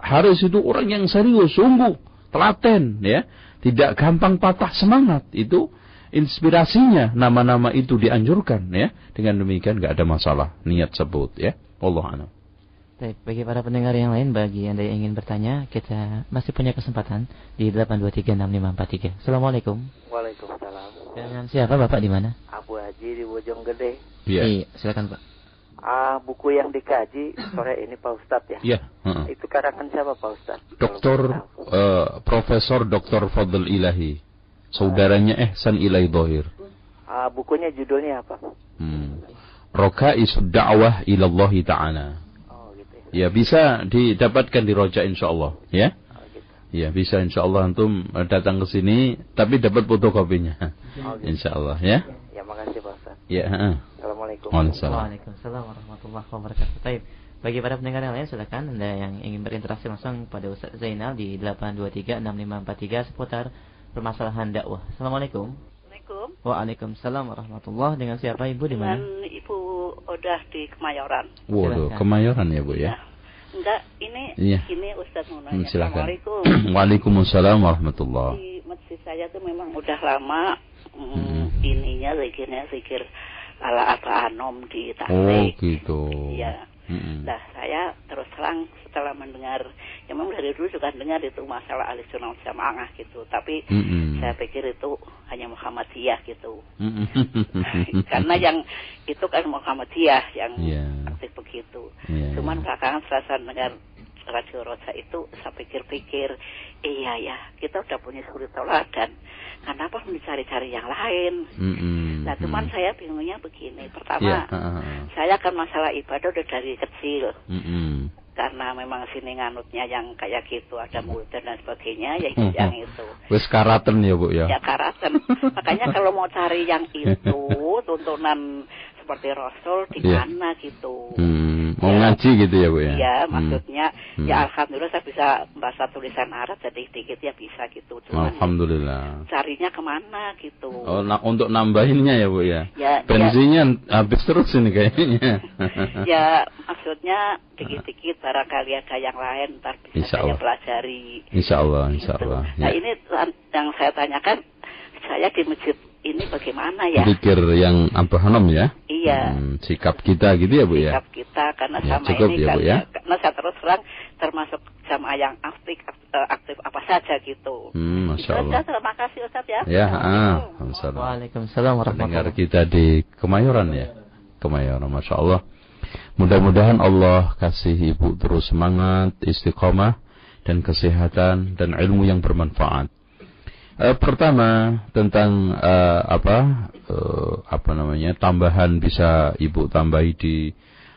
Haris itu orang yang serius, sungguh, telaten ya. Tidak gampang patah semangat. Itu inspirasinya nama-nama itu dianjurkan ya. Dengan demikian gak ada masalah niat sebut ya. Allah a'lam. Baik, bagi para pendengar yang lain, bagi Anda yang ingin bertanya, kita masih punya kesempatan di 8236543. Assalamualaikum. Waalaikumsalam. Dengan siapa Bapak di mana? Abu Haji di Bojonggede. Iya. Iya, silakan Pak. Ah, buku yang dikaji sore ini Pak Ustadz ya? Iya. heeh. Itu karangan siapa Pak Ustadz? Tahu. eh, Profesor Dr. Fadl Ilahi. Saudaranya Ehsan Ilahi Dohir. Ah, bukunya judulnya apa? Hmm. Roka'isud da'wah ilallahi ta'ala. Ya. Bisa didapatkan di Roja insyaallah ya. Oh gitu. Ya bisa insyaallah antum eh, datang ke sini tapi dapat fotokopinya. Oh gitu. Insyaallah ya. Ya makasih Pak Ustadz. Ya, heeh. Assalamualaikum. Waalaikumsalam. Waalaikumsalam warahmatullahi wabarakatuh. Baik. Bagi para pendengar yang lain silakan Anda yang ingin berinteraksi langsung pada Ustaz Zainal di 8236543 seputar permasalahan dakwah. Assalamualaikum. Assalamualaikum. Waalaikumsalam warahmatullahi Dengan siapa Ibu di mana? Dengan Ibu Odah di Kemayoran. Waduh, kemayoran ya, Bu ya. Nah, enggak, ini Iya. ini Ustaz mau Hmm, nanya. silakan. Assalamualaikum. Waalaikumsalam warahmatullahi. Di masjid saya tuh memang udah lama mm, Hmm. ininya zikirnya zikir ala apa anom di Oh, tasik. gitu. Iya. Mm-mm. Nah, saya terus terang setelah mendengar, ya memang dari dulu juga dengar itu masalah ahli sunnah jamaah gitu. Tapi Mm-mm. saya pikir itu hanya Muhammadiyah gitu. Mm-mm. Karena yang itu kan Muhammadiyah yang Iya. aktif begitu. Iya, Cuman belakangan setelah saya dengar Radio Roja itu saya pikir-pikir, iya ya kita udah punya suri toladan. Kenapa harus dicari-cari yang lain? Mm-mm. Nah cuman Mm. saya bingungnya begini. Pertama, heeh. saya kan masalah ibadah udah dari kecil. Mm-mm. Karena memang sini nganutnya yang kayak gitu, ada mulut dan sebagainya, ya Hmm. itu yang itu. Wes karaten ya, Bu ya. Ya karaten. Makanya kalau mau cari yang itu, tuntunan seperti Rasul di Iya. mana gitu. Hmm, mau Ya. ngaji gitu ya, Bu ya. Iya, Hmm. maksudnya Hmm. ya alhamdulillah saya bisa bahasa tulisan Arab jadi dikit ya bisa gitu. Cuman Alhamdulillah. carinya ke mana gitu. Oh, nah, untuk nambahinnya ya, Bu ya. Ya, Bensinnya habis terus ini kayaknya. ya maksudnya dikit-dikit barangkali ada yang lain ntar bisa Insya saya Allah. pelajari. Insya Allah, Gitu. insya Allah. Nah Ya. ini yang saya tanyakan saya di masjid ini bagaimana ya? Zikir yang apa Hanum ya? Iya. Hmm, sikap kita gitu ya, Bu ya. sikap kita karena Ya, sama cukup ini ya, kan Bu, ya. karena saya terus terang termasuk jamaah yang aktif eh, aktif apa saja gitu. Hmm, Masya Allah. aja, terima kasih Ustaz ya. Ya, ah, Assalamualaikum. Waalaikumsalam. Waalaikumsalam Pendengar kita di Kemayoran ya. Kemayoran, Masya Allah. Mudah-mudahan Allah kasih ibu terus semangat, istiqomah, dan kesehatan, dan ilmu yang bermanfaat. Eh, pertama tentang eh, apa eh, apa namanya tambahan bisa ibu tambahi di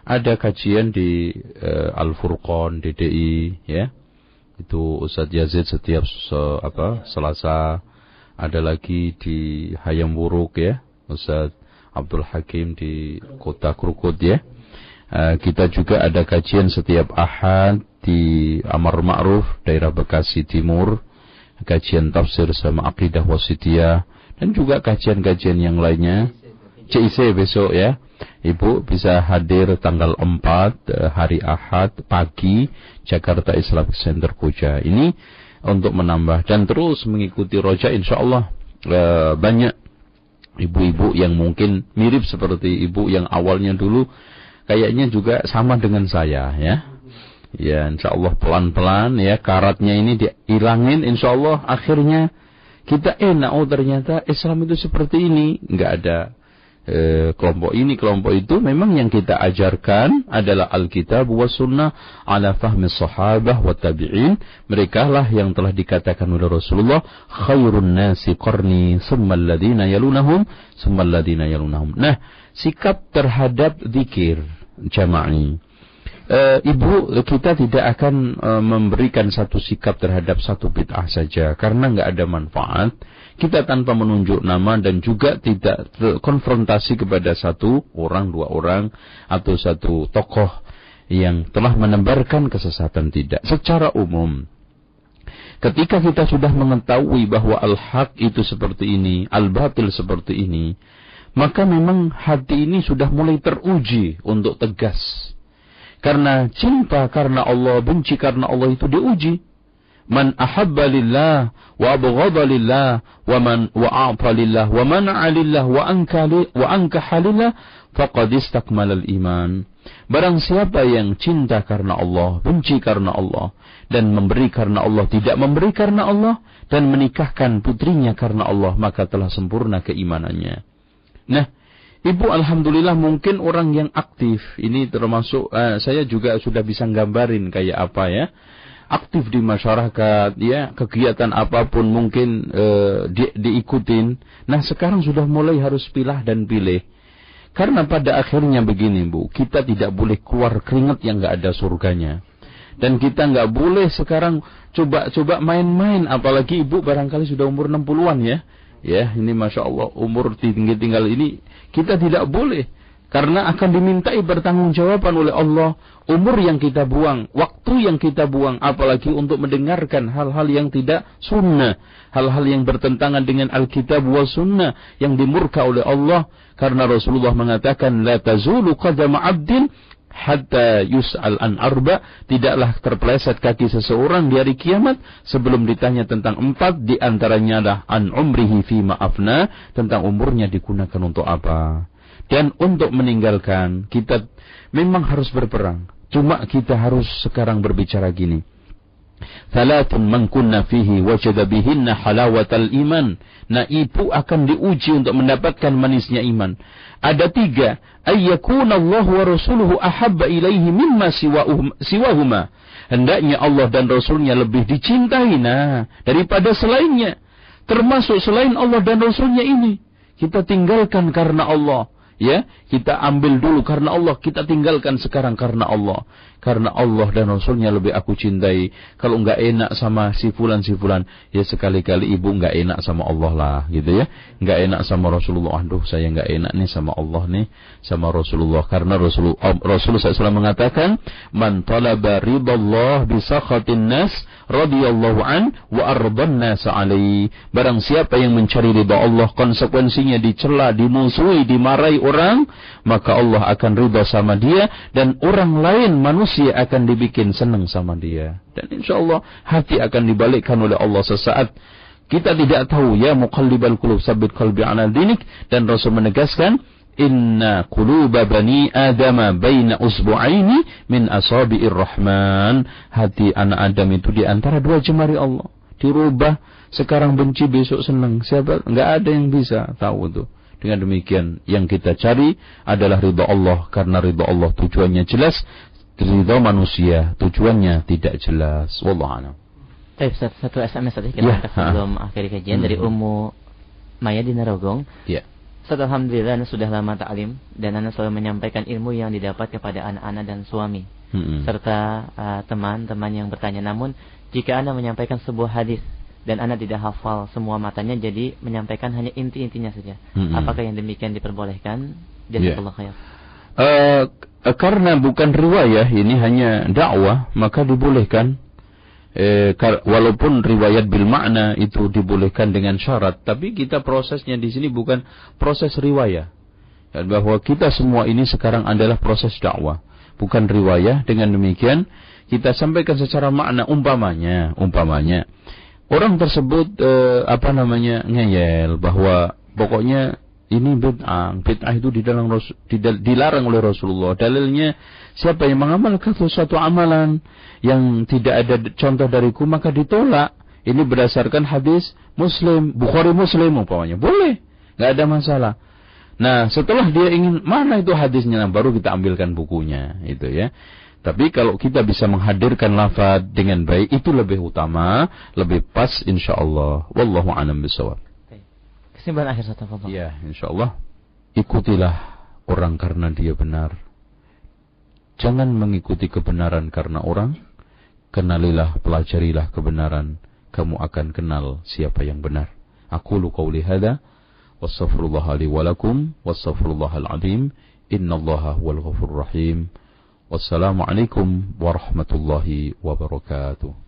ada kajian di eh, Al Furqon DDI ya. Itu Ustadz Yazid setiap se- apa Selasa ada lagi di Hayam Wuruk ya. Ustadz Abdul Hakim di Kota Krukut ya. Eh, kita juga ada kajian setiap Ahad di Amar Ma'ruf daerah Bekasi Timur kajian tafsir sama akidah wasitiyah dan juga kajian-kajian yang lainnya. CIC besok ya. Ibu bisa hadir tanggal 4 eh, hari Ahad pagi Jakarta Islamic Center Koja ini untuk menambah dan terus mengikuti roja insya Allah eh, banyak ibu-ibu yang mungkin mirip seperti ibu yang awalnya dulu kayaknya juga sama dengan saya ya Ya insya Allah pelan-pelan ya karatnya ini dihilangin insya Allah akhirnya kita enak oh ternyata Islam itu seperti ini nggak ada eh, kelompok ini, kelompok itu, memang yang kita ajarkan adalah Alkitab wa sunnah ala fahmi sahabah wa tabi'in. Mereka lah yang telah dikatakan oleh Rasulullah, khairun nasi qarni, summa alladhina yalunahum, summa alladhina yalunahum. Nah, sikap terhadap zikir jama'i. Uh, ibu kita tidak akan uh, memberikan satu sikap terhadap satu bid'ah saja. Karena nggak ada manfaat kita tanpa menunjuk nama dan juga tidak konfrontasi kepada satu orang dua orang atau satu tokoh yang telah menebarkan kesesatan tidak. Secara umum ketika kita sudah mengetahui bahwa al-haq itu seperti ini al-batil seperti ini maka memang hati ini sudah mulai teruji untuk tegas karena cinta karena Allah, benci karena Allah itu diuji. Man ahabba lillah wa abghadha lillah wa man wa a'ta lillah wa man'a lillah wa anka wa ankaha lillah faqad istakmala al-iman. Barang siapa yang cinta karena Allah, benci karena Allah, dan memberi karena Allah, tidak memberi karena Allah, dan menikahkan putrinya karena Allah, maka telah sempurna keimanannya. Nah, Ibu alhamdulillah mungkin orang yang aktif. Ini termasuk uh, saya juga sudah bisa gambarin kayak apa ya. Aktif di masyarakat, ya kegiatan apa pun mungkin uh, di, diikutin. Nah sekarang sudah mulai harus pilah dan pilih. Karena pada akhirnya begini bu, kita tidak boleh keluar keringat yang nggak ada surganya. Dan kita nggak boleh sekarang coba-coba main-main, apalagi ibu barangkali sudah umur 60-an ya. Ya, ini Masya Allah umur tinggi tinggal ini kita tidak boleh. Karena akan dimintai bertanggungjawaban oleh Allah umur yang kita buang, waktu yang kita buang, apalagi untuk mendengarkan hal-hal yang tidak sunnah, hal-hal yang bertentangan dengan Alkitab wa sunnah yang dimurka oleh Allah. Karena Rasulullah mengatakan, La tazulu qadama abdin hatta yus'al an arba tidaklah terpeleset kaki seseorang di hari kiamat sebelum ditanya tentang empat di antaranya adalah an umrihi fi ma'afna tentang umurnya digunakan untuk apa. Dan untuk meninggalkan kita memang harus berperang. Cuma kita harus sekarang berbicara gini Thalathun man kunna fihi wajada bihinna halawatal iman. Nah, ibu akan diuji untuk mendapatkan manisnya iman. Ada tiga. Ayyakuna Allah wa Rasuluhu ahabba ilaihi mimma siwahuma. Hendaknya Allah dan Rasulnya lebih dicintai nah, daripada selainnya. Termasuk selain Allah dan Rasulnya ini. Kita tinggalkan karena Allah ya kita ambil dulu karena Allah kita tinggalkan sekarang karena Allah karena Allah dan Rasulnya lebih aku cintai. Kalau nggak enak sama si fulan si fulan, ya sekali-kali ibu nggak enak sama Allah lah, gitu ya. Nggak enak sama Rasulullah. Aduh, saya nggak enak nih sama Allah nih, sama Rasulullah. Karena Rasulullah, Rasulullah SAW mengatakan, man talaba ridallah bisakhatin nas radhiyallahu an wa ardan nas alaihi. Barang siapa yang mencari ridha Allah, konsekuensinya dicela, dimusuhi, dimarahi orang, maka Allah akan ridha sama dia dan orang lain manusia manusia akan dibikin senang sama dia. Dan insya Allah hati akan dibalikkan oleh Allah sesaat. Kita tidak tahu ya muqallibal qulub sabit qalbi ala dinik. Dan Rasul menegaskan inna quluba bani adama baina usbu'aini min asabi'ir rahman. Hati anak Adam itu di antara dua jemari Allah. Dirubah sekarang benci besok senang. Siapa? Enggak ada yang bisa tahu tuh dengan demikian yang kita cari adalah ridha Allah. Karena ridha Allah tujuannya jelas ridho manusia tujuannya tidak jelas wallahu a'lam Baik, satu SMS tadi kita ya, sebelum akhir kajian hmm. dari Ummu Maya di Narogong. Ya. Ustaz Alhamdulillah sudah lama taklim dan Anda selalu menyampaikan ilmu yang didapat kepada anak-anak dan suami hmm. serta uh, teman-teman uh, yang bertanya. Namun jika Anda menyampaikan sebuah hadis dan Anda tidak hafal semua matanya jadi menyampaikan hanya inti-intinya saja. Hmm. Apakah yang demikian diperbolehkan? Jazakallah yeah. khair. Uh, karena bukan riwayah ini hanya dakwah maka dibolehkan. Eh, walaupun riwayat bil makna itu dibolehkan dengan syarat tapi kita prosesnya di sini bukan proses riwayah. Dan bahwa kita semua ini sekarang adalah proses dakwah bukan riwayah. Dengan demikian kita sampaikan secara makna umpamanya umpamanya. Orang tersebut eh, apa namanya ngeyel bahwa pokoknya ini bid'ah. Bid'ah itu di dalam dilarang oleh Rasulullah. Dalilnya siapa yang mengamalkan sesuatu amalan yang tidak ada contoh dariku maka ditolak. Ini berdasarkan hadis Muslim, Bukhari Muslim umpamanya. Boleh, nggak ada masalah. Nah, setelah dia ingin mana itu hadisnya, nah, baru kita ambilkan bukunya, itu ya. Tapi kalau kita bisa menghadirkan lafaz dengan baik itu lebih utama, lebih pas insya Allah. Wallahu a'lam bishawab. Kesimpulan akhir satu Fadl. Ya, insya Allah. Ikutilah orang karena dia benar. Jangan mengikuti kebenaran karena orang. Kenalilah, pelajarilah kebenaran. Kamu akan kenal siapa yang benar. Aku lu qawli hadha. Wassafirullah li walakum. Wassafirullah al-azim. Inna allaha huwal ghafur rahim. Wassalamualaikum warahmatullahi wabarakatuh.